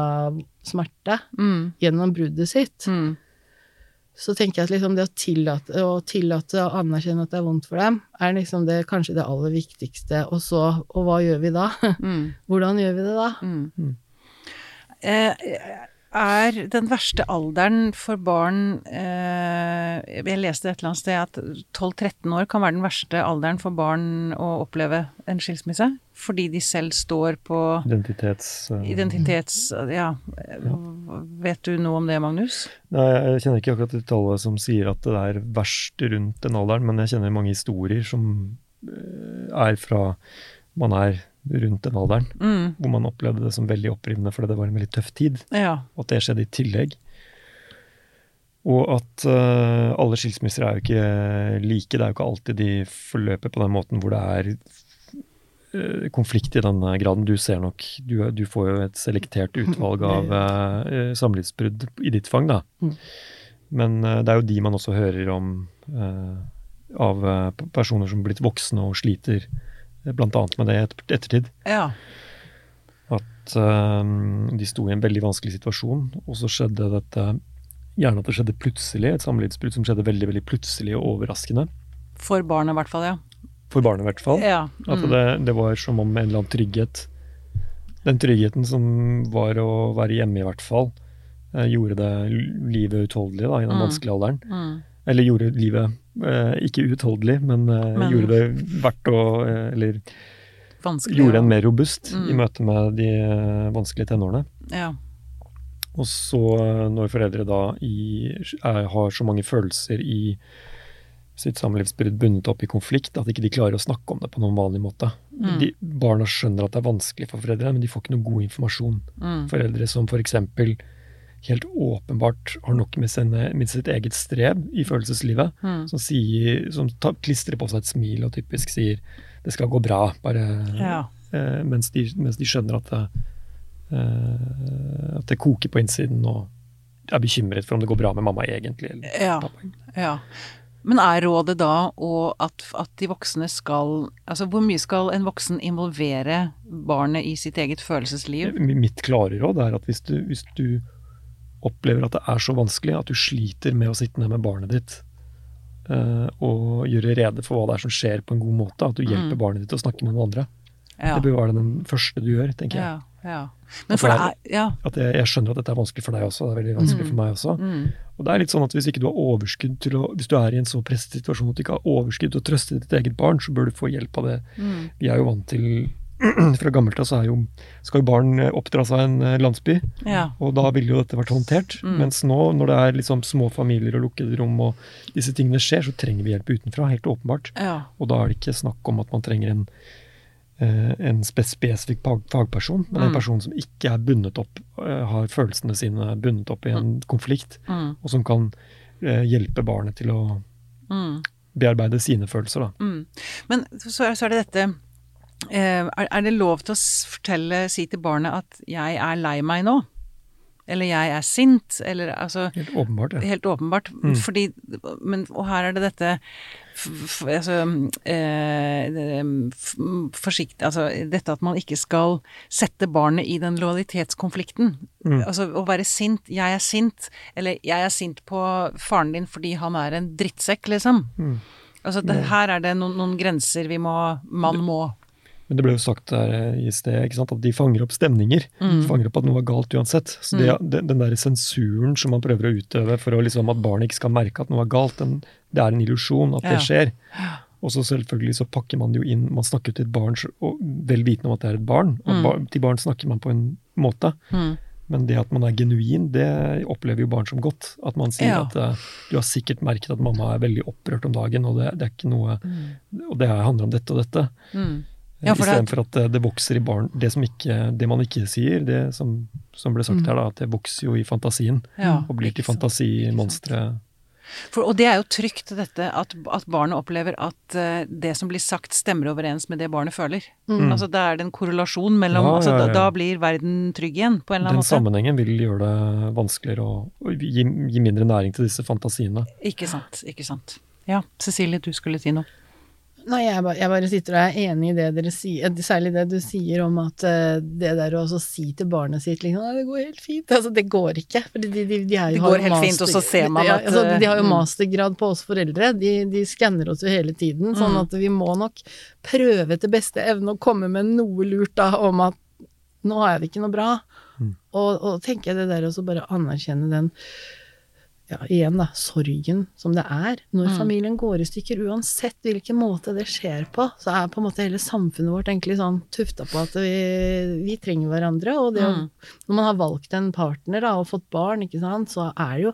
[SPEAKER 6] smerte
[SPEAKER 4] Mm.
[SPEAKER 6] gjennom bruddet sitt.
[SPEAKER 4] Mm.
[SPEAKER 6] Så tenker jeg at liksom det å tillate, å tillate å anerkjenne at det er vondt for dem, er liksom det kanskje det aller viktigste. Og så, og hva gjør vi da?
[SPEAKER 4] Mm.
[SPEAKER 6] Hvordan gjør vi det da?
[SPEAKER 4] Eh, er den verste alderen for barn eh, Jeg leste et eller annet sted at 12-13 år kan være den verste alderen for barn å oppleve en skilsmisse. Fordi de selv står på
[SPEAKER 5] Identitets... eh,
[SPEAKER 4] identitets... Ja. Vet du noe om det, Magnus?
[SPEAKER 5] Nei, jeg kjenner ikke akkurat det tallet som sier at det er verst rundt den alderen, men jeg kjenner mange historier som er fra man er rundt den alderen,
[SPEAKER 4] Mm.
[SPEAKER 5] hvor man opplevde det som veldig opprivende fordi det var en veldig tøff tid,
[SPEAKER 4] Ja.
[SPEAKER 5] og at det skjedde i tillegg. Og at uh, alle skilsmisser er jo ikke like, det er jo ikke alltid de forløper på den måten hvor det er eh, konflikt i denne graden. Du ser nok, du, du får jo et selektert utvalg av uh, samlivsbrudd i ditt fang, da.
[SPEAKER 6] Mm.
[SPEAKER 5] Men eh, det er jo de man også hører om eh, av eh, personer som er blitt voksne og sliter eh, blant annet med det i ettertid.
[SPEAKER 4] ja.
[SPEAKER 5] At uh, de sto i en veldig vanskelig situasjon, og så skjedde dette Gjerne at det skjedde plutselig, et samlivsbrudd som skjedde veldig veldig plutselig og overraskende.
[SPEAKER 4] For barnet, i hvert fall. Ja.
[SPEAKER 5] For barnet, i hvert fall.
[SPEAKER 4] ja.
[SPEAKER 5] At
[SPEAKER 4] Mm.
[SPEAKER 5] det, det var som om en eller annen trygghet Den tryggheten som var å være hjemme, i hvert fall, eh, gjorde det livet utholdelig i den
[SPEAKER 4] Mm.
[SPEAKER 5] vanskelige alderen.
[SPEAKER 4] Mm.
[SPEAKER 5] Eller gjorde livet eh, ikke utholdelig, men, eh,
[SPEAKER 4] Men-
[SPEAKER 5] gjorde det verdt å eh, Eller
[SPEAKER 4] Vanskelig.
[SPEAKER 5] gjorde en mer robust
[SPEAKER 4] Mm.
[SPEAKER 5] i møte med de vanskelige tenårene.
[SPEAKER 4] Ja.
[SPEAKER 5] Og så når foreldre da i, er, har så mange følelser i sitt samlivsbrudd bundet opp i konflikt at ikke de klarer å snakke om det på noen vanlig måte.
[SPEAKER 4] Mm.
[SPEAKER 5] De, barna skjønner at det er vanskelig for foreldre, men de får ikke noe god informasjon.
[SPEAKER 4] Mm.
[SPEAKER 5] Foreldre som f.eks. helt åpenbart har nok med, sine, med sitt eget strev i følelseslivet,
[SPEAKER 4] Mm.
[SPEAKER 5] som, sier, som tar, klistrer på seg et smil og typisk sier 'det skal gå bra', bare
[SPEAKER 4] Ja.
[SPEAKER 5] eh, mens, de, mens de skjønner at det, eh, at det koker på innsiden og er bekymret for om det går bra med mamma egentlig. Eller
[SPEAKER 4] Ja. Ja. Men er rådet da at, at de voksne skal Altså hvor mye skal en voksen involvere barnet i sitt eget følelsesliv?
[SPEAKER 5] Mitt klare råd er at hvis du, hvis du opplever at det er så vanskelig at du sliter med å sitte ned med barnet ditt uh, og gjøre rede for hva det er som skjer på en god måte, at du hjelper
[SPEAKER 4] Mm.
[SPEAKER 5] barnet ditt å snakke med noen andre.
[SPEAKER 4] Ja.
[SPEAKER 5] Det bør være den første du gjør, tenker jeg.
[SPEAKER 4] ja, ja. Men
[SPEAKER 5] At
[SPEAKER 4] for det er
[SPEAKER 5] At jeg, jeg skjønner at dette er vanskelig for deg også, det er veldig vanskelig for meg også.
[SPEAKER 4] Mm.
[SPEAKER 5] Og det er litt sånn at hvis ikke du har overskudd til å Hvis du er i en så presset situasjon at du ikke har overskudd til å trøste ditt eget barn, så bør du få hjelp av det.
[SPEAKER 4] Mm.
[SPEAKER 5] Vi er jo vant til Fra gammelt av så er jo, skal jo barn oppdra oppdras av en eh, landsby,
[SPEAKER 4] Ja.
[SPEAKER 5] og da ville jo dette vært håndtert.
[SPEAKER 4] Mm.
[SPEAKER 5] Mens nå, når det er liksom små familier og lukkede rom og disse tingene skjer, så trenger vi hjelp utenfra, helt åpenbart.
[SPEAKER 4] Ja.
[SPEAKER 5] Og da er det ikke snakk om at man trenger en, eh, en spesifikk fagperson, men en
[SPEAKER 4] Mm.
[SPEAKER 5] person som ikke er bundet opp, eh, har følelsene sine bundet opp i en konflikt,
[SPEAKER 4] Mm.
[SPEAKER 5] og som kan eh, hjelpe barnet til å
[SPEAKER 4] Mm.
[SPEAKER 5] bearbeide sine følelser. Da.
[SPEAKER 4] Mm. Men så så er det dette eh, er, er det lov til å fortelle, si til barnet at 'jeg er lei meg nå'? Eller 'jeg er sint'? Eller altså
[SPEAKER 5] Helt åpenbart. Ja.
[SPEAKER 4] Helt åpenbart.
[SPEAKER 5] Mm.
[SPEAKER 4] Fordi men, Og her er det dette altså, eh, det- f, forsikt, altså dette at man ikke skal sette barnet i den lojalitetskonflikten.
[SPEAKER 5] Mm.
[SPEAKER 4] Altså å være sint 'jeg er sint', eller 'jeg er sint på faren din fordi han er en drittsekk', liksom.
[SPEAKER 5] Mm.
[SPEAKER 4] Altså det, her er det noen, noen grenser vi må Man må.
[SPEAKER 5] Men det ble jo sagt der eh, i sted ikke sant, at de fanger opp stemninger.
[SPEAKER 4] Mm.
[SPEAKER 5] De fanger opp at noe er galt uansett. Så det, den, den der sensuren som man prøver å utøve for å liksom at barnet ikke skal merke at noe er galt, den, det er en illusjon at det
[SPEAKER 4] Ja.
[SPEAKER 5] skjer. Og så selvfølgelig så pakker man det jo inn Man snakker til et barn vel vitende om at det er et barn.
[SPEAKER 4] Mm.
[SPEAKER 5] bar, til barn snakker man på en måte.
[SPEAKER 4] Mm.
[SPEAKER 5] Men det at man er genuin, det opplever jo barn som godt. At man sier
[SPEAKER 4] Ja.
[SPEAKER 5] at uh, du har sikkert merket at mamma er veldig opprørt om dagen, og det, det er ikke noe Og det handler om dette og dette.
[SPEAKER 4] Mm. Ja, for
[SPEAKER 5] Istedenfor at eh, det vokser i barn Det, som ikke, det man ikke sier, det som, som ble sagt her, da, at det vokser jo i fantasien.
[SPEAKER 4] Ja,
[SPEAKER 5] og blir til fantasimonstre.
[SPEAKER 4] For, og det er jo trygt, dette, at, at barnet opplever at uh, det som blir sagt, stemmer overens med det barnet føler. Altså Da er det en korrelasjon mellom
[SPEAKER 5] Mm. Ja,
[SPEAKER 4] altså, da, da blir verden trygg igjen, på en eller
[SPEAKER 5] Den
[SPEAKER 4] annen måte.
[SPEAKER 5] sammenhengen vil gjøre det vanskeligere å, å gi, gi mindre næring til disse fantasiene.
[SPEAKER 4] Ikke sant. Ikke sant. Ja, Cecilie, du skulle si noe.
[SPEAKER 6] Nei, jeg bare, jeg bare sitter og er enig i det dere sier, særlig det du sier om at eh, det der å også si til barnet sitt liksom «Nei, det går helt fint. Altså, det går ikke. For de, de, de er,
[SPEAKER 4] Det går
[SPEAKER 6] helt
[SPEAKER 4] helt fint, og så ser man
[SPEAKER 6] ja,
[SPEAKER 4] at,
[SPEAKER 6] altså, De har jo
[SPEAKER 4] mm.
[SPEAKER 6] mastergrad på oss foreldre. De, de skanner oss jo hele tiden. Sånn
[SPEAKER 4] Mm.
[SPEAKER 6] at vi må nok prøve etter beste evne å komme med noe lurt da om at nå har jeg det ikke noe bra. Og, og tenker jeg det der å bare anerkjenne den ja, igjen da, sorgen som det er når
[SPEAKER 4] Mm.
[SPEAKER 6] familien går i stykker, uansett hvilken måte det skjer på, så er på en måte hele samfunnet vårt egentlig sånn tufta på at vi, vi trenger hverandre, og det
[SPEAKER 4] Mm.
[SPEAKER 6] når man har valgt en partner da, og fått barn, ikke sant, så er det jo,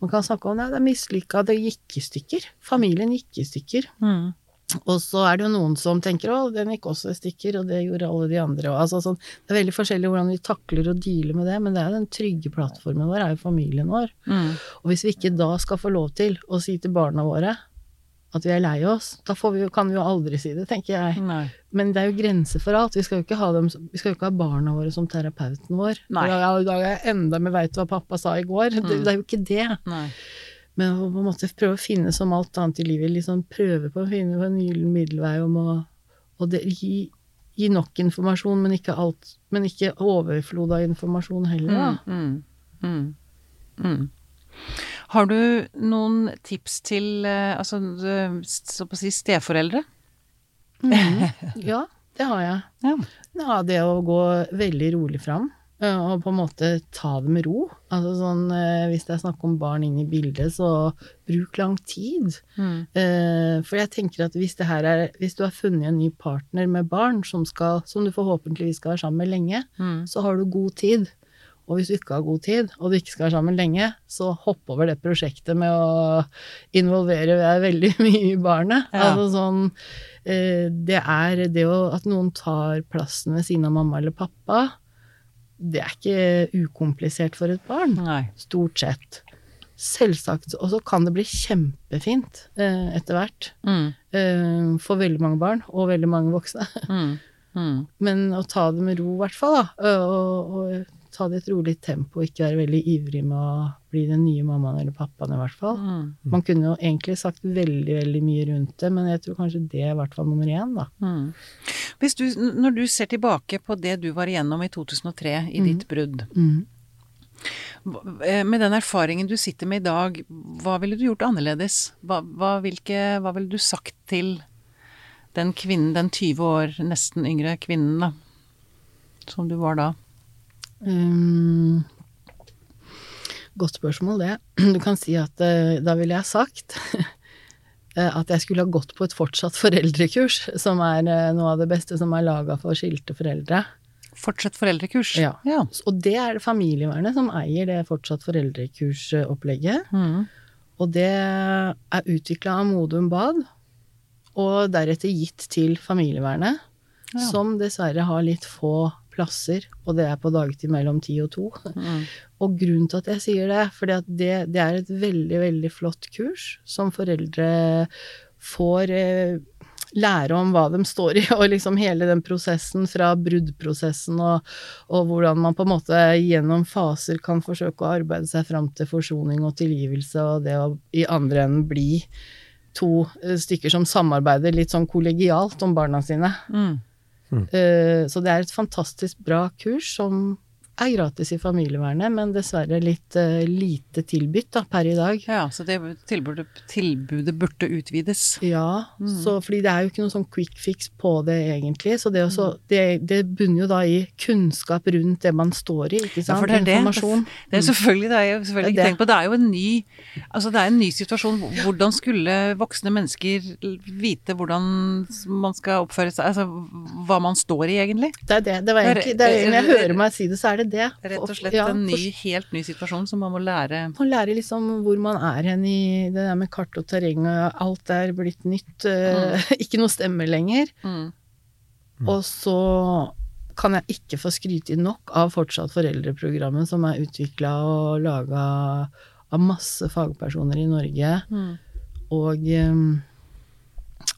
[SPEAKER 6] man kan snakke om det, det er mislykka, det gikk i stykker, familien gikk i stykker,
[SPEAKER 4] Mm.
[SPEAKER 6] Og så er det jo noen som tenker å, den gikk også i stykker, og det gjorde alle de andre. Altså, sånn, det er veldig forskjellig hvordan vi takler og dealer med det, men det er jo den trygge plattformen vår, er jo familien vår.
[SPEAKER 4] Mm.
[SPEAKER 6] Og hvis vi ikke da skal få lov til å si til barna våre at vi er lei oss, da får vi, kan vi jo aldri si det, tenker jeg.
[SPEAKER 4] Nei.
[SPEAKER 6] Men det er jo grenser for alt. Vi skal jo ikke ha, dem, vi skal jo ikke ha barna våre som terapeuten vår. I dag er jeg enda mer veit hva pappa sa i går. Det, det er jo ikke det.
[SPEAKER 4] Nei.
[SPEAKER 6] Men å på en måte prøve å finne som alt annet i livet, liksom prøve på å finne en ny middelvei om å og det, gi, gi nok informasjon, men ikke alt Men ikke overflod av informasjon heller, da.
[SPEAKER 4] Mm. Mm. Mm. Har du noen tips til eh, altså, så på å si steforeldre?
[SPEAKER 6] Mhm. Ja, det har jeg.
[SPEAKER 4] Ja.
[SPEAKER 6] Ja, det å gå veldig rolig fram. Eh, Og på en måte ta det med ro. Altså sånn, eh, Hvis det er snakk om barn inn i bildet, så bruk lang tid.
[SPEAKER 4] Mm.
[SPEAKER 6] Eh, For jeg tenker at hvis, det her er, hvis du har funnet en ny partner med barn som, skal, som du forhåpentligvis skal være sammen med lenge,
[SPEAKER 4] Mm.
[SPEAKER 6] så har du god tid. Og hvis du ikke har god tid, og du ikke skal være sammen lenge, så hopp over det prosjektet med å involvere deg veldig mye i barnet.
[SPEAKER 4] Ja.
[SPEAKER 6] Altså sånn Det er det å At noen tar plassen ved siden av mamma eller pappa, det er ikke ukomplisert for et barn.
[SPEAKER 4] Nei.
[SPEAKER 6] Stort sett. Selvsagt. Og så kan det bli kjempefint eh, etter hvert.
[SPEAKER 4] Mm.
[SPEAKER 6] Eh, for veldig mange barn, og veldig mange voksne.
[SPEAKER 4] Mm. Mm.
[SPEAKER 6] Men å ta det med ro, i hvert fall. da, og, og ta det i et rolig tempo, ikke være veldig ivrig med å bli den nye mammaen eller pappaen, i hvert fall.
[SPEAKER 4] Mm.
[SPEAKER 6] Man kunne jo egentlig sagt veldig, veldig mye rundt det, men jeg tror kanskje det er i hvert fall nummer én, da.
[SPEAKER 4] Mm. Hvis du, når du ser tilbake på det du var igjennom i 2003, i ditt brudd, hva- eh, med den erfaringen du sitter med i dag, hva ville du gjort annerledes? Hva, hva, hvilke, hva ville du sagt til den kvinnen, den 20 år nesten yngre kvinnen, da, som du var da?
[SPEAKER 6] Um, godt spørsmål, det. Du kan si at eh, da ville jeg sagt eh, at jeg skulle ha gått på et fortsatt foreldrekurs, som er eh, noe av det beste som er laga for skilte foreldre.
[SPEAKER 4] Fortsatt foreldrekurs.
[SPEAKER 6] Ja.
[SPEAKER 4] ja.
[SPEAKER 6] Og det er det familievernet som eier det fortsatt foreldrekursopplegget.
[SPEAKER 4] Mm.
[SPEAKER 6] Og det er utvikla av Modum Bad, og deretter gitt til familievernet,
[SPEAKER 4] Ja.
[SPEAKER 6] som dessverre har litt få plasser, og det er på dagtid mellom ti og to.
[SPEAKER 4] Mm.
[SPEAKER 6] Og grunnen til at jeg sier det, for det, det er et veldig, veldig flott kurs som foreldre får eh, lære om hva de står i, og liksom hele den prosessen fra bruddprosessen og, og hvordan man på en måte gjennom faser kan forsøke å arbeide seg fram til forsoning og tilgivelse, og det å i andre enden bli to eh, stykker som samarbeider litt sånn kollegialt om barna sine.
[SPEAKER 4] Mm.
[SPEAKER 6] Eh, Så det er et fantastisk bra kurs som er gratis i familievernet, men dessverre litt uh, lite tilbudt da, per i dag.
[SPEAKER 4] Ja, så det tilbudet, tilbudet burde utvides.
[SPEAKER 6] Ja, så, fordi det er jo ikke noe sånn quick fix på det egentlig. Så det, også, det, det bunner jo da i kunnskap rundt det man står i, ikke sant.
[SPEAKER 4] Ja, det er det.
[SPEAKER 6] Informasjon.
[SPEAKER 4] Det er selvfølgelig, det er jo selvfølgelig ikke tenkt på. Det er jo en ny, altså det er en ny situasjon. Hvordan skulle voksne mennesker vite hvordan man skal oppføre seg, altså hva man står i egentlig?
[SPEAKER 6] Det er det. Det var egentlig, det er, når jeg hører meg si det, så er det det.
[SPEAKER 4] Rett og slett
[SPEAKER 6] Ja,
[SPEAKER 4] en ny, helt ny situasjon som man må lære.
[SPEAKER 6] Man lærer liksom hvor man er hen i det der med kart og terreng, og alt er blitt nytt. Mm. ikke noe stemme lenger.
[SPEAKER 4] Mm.
[SPEAKER 6] Og så kan jeg ikke få skryte nok av fortsatt foreldreprogrammet som er utvikla og laga av masse fagpersoner i Norge,
[SPEAKER 4] Mm.
[SPEAKER 6] og, um,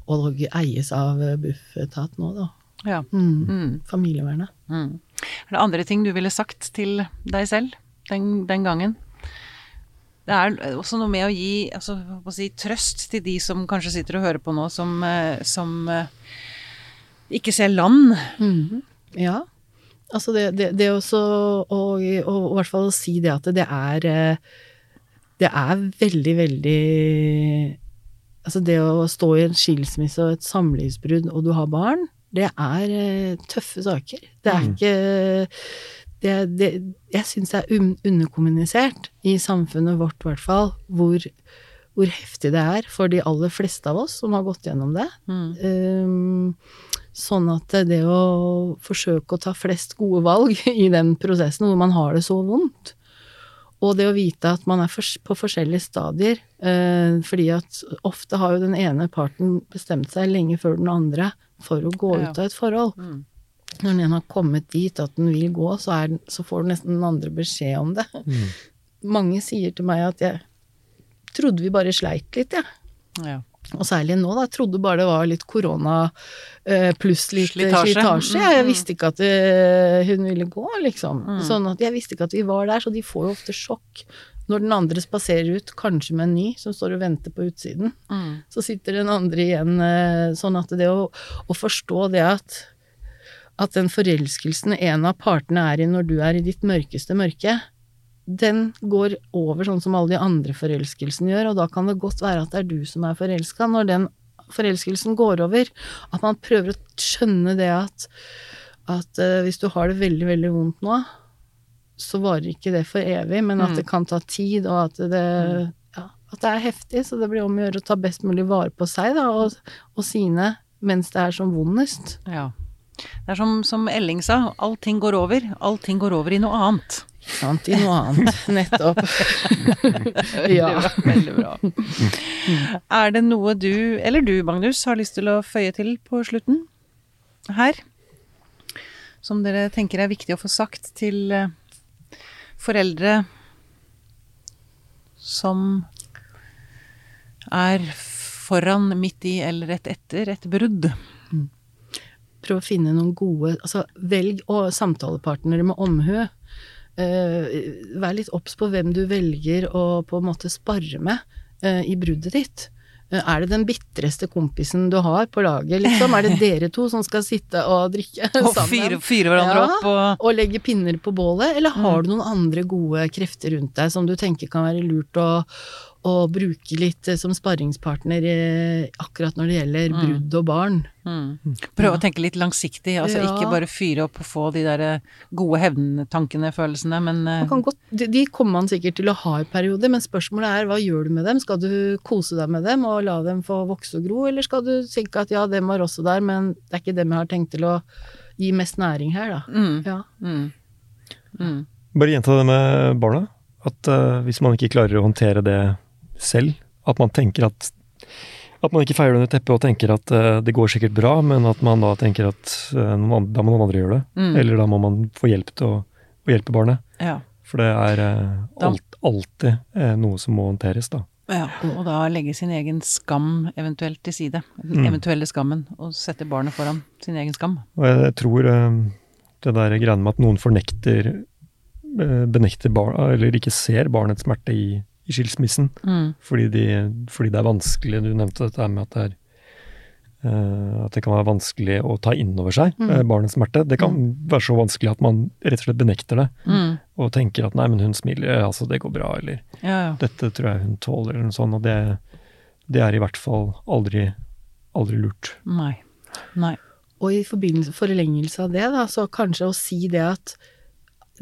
[SPEAKER 6] og eies av Bufetat nå, da.
[SPEAKER 4] Ja.
[SPEAKER 6] Mm.
[SPEAKER 4] Mm.
[SPEAKER 6] Familievernet.
[SPEAKER 4] Mm. Er det andre ting du ville sagt til deg selv den, den gangen? Det er også noe med å gi altså, å si, trøst til de som kanskje sitter og hører på nå, som, eh, som eh, ikke ser land.
[SPEAKER 6] Mhm. Ja. Altså det, det, det også å, i hvert fall å si det at det er eh, Det er veldig, veldig Altså det å stå i en skilsmisse og et samlivsbrudd og du har barn, det er eh, tøffe saker. Det er ikke det, det, Jeg syns det er un underkommunisert i samfunnet vårt, i hvert fall, hvor, hvor heftig det er for de aller fleste av oss som har gått gjennom det. Um, sånn at det å forsøke å ta flest gode valg i den prosessen hvor man har det så vondt, og det å vite at man er på forskjellige stadier, eh, fordi at ofte har jo den ene parten bestemt seg lenge før den andre for å gå
[SPEAKER 4] Ja.
[SPEAKER 6] ut av et forhold.
[SPEAKER 4] Mm.
[SPEAKER 6] Når den har kommet dit at den vil gå, så, er så får den nesten den andre beskjed om det. Mange sier til meg at jeg trodde vi bare sleit litt, jeg.
[SPEAKER 4] Ja.
[SPEAKER 6] Og særlig nå, da. Trodde bare det var litt korona eh, pluss litt
[SPEAKER 4] Slitasje.
[SPEAKER 6] slitasje.
[SPEAKER 4] Mm,
[SPEAKER 6] Jeg
[SPEAKER 4] mm.
[SPEAKER 6] visste ikke at eh, hun ville gå, liksom.
[SPEAKER 4] Mm.
[SPEAKER 6] Sånn at jeg visste ikke at vi var der, så de får jo ofte sjokk. Når den andre spaserer ut, kanskje med en ny, som står og venter på utsiden,
[SPEAKER 4] Mm.
[SPEAKER 6] så sitter den andre igjen eh, sånn at det å, å forstå det at at den forelskelsen en av partene er i når du er i ditt mørkeste mørke, den går over sånn som alle de andre forelskelsene gjør, og da kan det godt være at det er du som er forelska. Når den forelskelsen går over, at man prøver å skjønne det at, at eh, hvis du har det veldig, veldig vondt nå, så varer ikke det for evig, men at
[SPEAKER 4] Mm.
[SPEAKER 6] det kan ta tid, og at det, ja, at det er heftig, så det blir om å gjøre å ta best mulig vare på seg da, og, og sine mens det er som vondest.
[SPEAKER 4] ja. Det er som, som Elling sa, allting går over. Allting går over i noe annet.
[SPEAKER 6] Ikke sant? I noe annet. Nettopp. ja.
[SPEAKER 4] Veldig bra. Er det noe du, eller du Magnus, har lyst til å føye til på slutten her? Som dere tenker er viktig å få sagt til eh, foreldre som er foran, midt i eller rett etter et brudd?
[SPEAKER 6] Prøv å finne noen gode Altså, velg å samtalepartnere med omhu. Uh, vær litt obs på hvem du velger å på en måte spare med uh, i bruddet ditt. Er det den bitreste kompisen du har på laget, liksom? Er det dere to som skal sitte og drikke
[SPEAKER 4] Og
[SPEAKER 6] sammen?
[SPEAKER 4] fyre, fyre hverandre
[SPEAKER 6] Ja.
[SPEAKER 4] opp og
[SPEAKER 6] og legge pinner på bålet, eller har du noen andre gode krefter rundt deg som du tenker kan være lurt å, å bruke litt eh, som sparringspartner eh, akkurat når det gjelder
[SPEAKER 4] Mm.
[SPEAKER 6] brudd og barn?
[SPEAKER 4] mm. Prøve å tenke litt langsiktig, altså
[SPEAKER 6] Ja.
[SPEAKER 4] ikke bare fyre opp og få de der eh, gode hevntankene, følelsene, men
[SPEAKER 6] Man kan godt, de, de kommer man sikkert til å ha i perioder, men spørsmålet er hva gjør du med dem? Skal du kose deg med dem og la dem få vokse og gro, eller skal du tenke at ja, dem var også der, men det er ikke dem jeg har tenkt til å gi mest næring her, da.
[SPEAKER 4] mm,
[SPEAKER 6] Ja.
[SPEAKER 4] mm, mm.
[SPEAKER 5] Bare gjenta det med barna. At uh, hvis man ikke klarer å håndtere det selv, at man tenker at at man ikke feier det under teppet og tenker at uh, det går sikkert bra, men at man da tenker at uh, noen da må noen andre gjøre det.
[SPEAKER 4] Mm.
[SPEAKER 5] Eller da må man få hjelp til å, å hjelpe barnet.
[SPEAKER 4] Ja.
[SPEAKER 5] For det er
[SPEAKER 4] uh,
[SPEAKER 5] alt, alltid noe som må håndteres, da.
[SPEAKER 4] Ja, og da legge sin egen skam eventuelt til side. Den
[SPEAKER 5] Mm.
[SPEAKER 4] eventuelle skammen, og sette barnet foran sin egen skam.
[SPEAKER 5] Og jeg tror eh, det der greiene med at noen fornekter benekter barn, eller ikke ser barnets smerte i, i skilsmissen,
[SPEAKER 4] Mm.
[SPEAKER 5] fordi, de, fordi det er vanskelig. Du nevnte dette med at det er uh, at det kan være vanskelig å ta inn over seg
[SPEAKER 6] Mm.
[SPEAKER 5] uh, barnets smerte. Det kan være så vanskelig at man rett og slett benekter det,
[SPEAKER 4] Mm.
[SPEAKER 5] og tenker at nei, men hun smiler, altså det går bra, eller
[SPEAKER 4] Ja, ja.
[SPEAKER 5] dette tror jeg hun tåler, eller noe sånt. Og det, det er i hvert fall aldri, aldri lurt.
[SPEAKER 4] Nei. Nei.
[SPEAKER 6] Og i forbindelse, forlengelse av det, da, så kanskje å si det at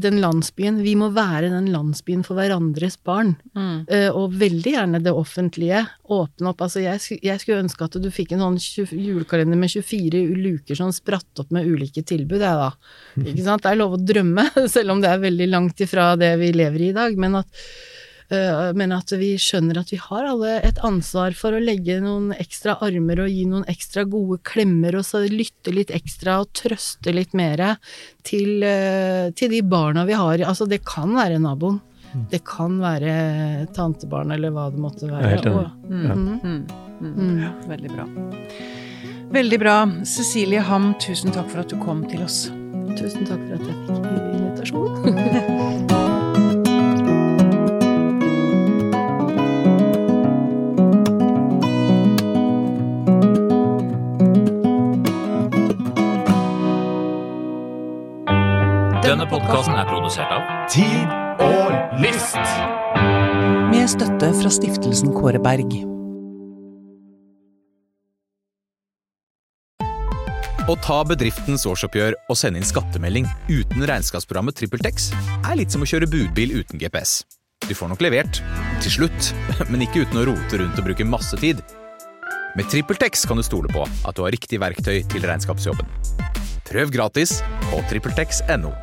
[SPEAKER 6] den landsbyen, vi må være den landsbyen for hverandres barn.
[SPEAKER 4] Mm.
[SPEAKER 6] Uh, og veldig gjerne det offentlige. Åpne opp. Altså, jeg, jeg skulle ønske at du fikk en sånn 20, julekalender med 24 luker som spratt opp med ulike tilbud, jeg da. Ikke sant. Det er lov å drømme, selv om det er veldig langt ifra det vi lever i i dag. Men at, men at vi skjønner at vi har alle et ansvar for å legge noen ekstra armer og gi noen ekstra gode klemmer, og så lytte litt ekstra og trøste litt mer til, eh, til de barna vi har. Altså, det kan være naboen. Det kan være tantebarn, eller hva det måtte være.
[SPEAKER 5] Enig.
[SPEAKER 4] Mm.
[SPEAKER 5] Ja.
[SPEAKER 6] Mhm.
[SPEAKER 4] Mm. Mm.
[SPEAKER 6] Mm.
[SPEAKER 4] Veldig bra. Veldig bra. Cecilie Ham, tusen takk for at du kom til oss.
[SPEAKER 6] Tusen takk for at jeg fikk invitasjon.
[SPEAKER 1] Denne podkasten er produsert av
[SPEAKER 7] Tid og List.
[SPEAKER 2] Med støtte fra stiftelsen Kåre Berg.
[SPEAKER 1] Å ta bedriftens årsoppgjør og sende inn skattemelding uten regnskapsprogrammet TrippelTex er litt som å kjøre budbil uten GPS. Du får nok levert, til slutt, men ikke uten å rote rundt og bruke masse tid. Med TrippelTex kan du stole på at du har riktig verktøy til regnskapsjobben. Prøv gratis på TrippelTex.no.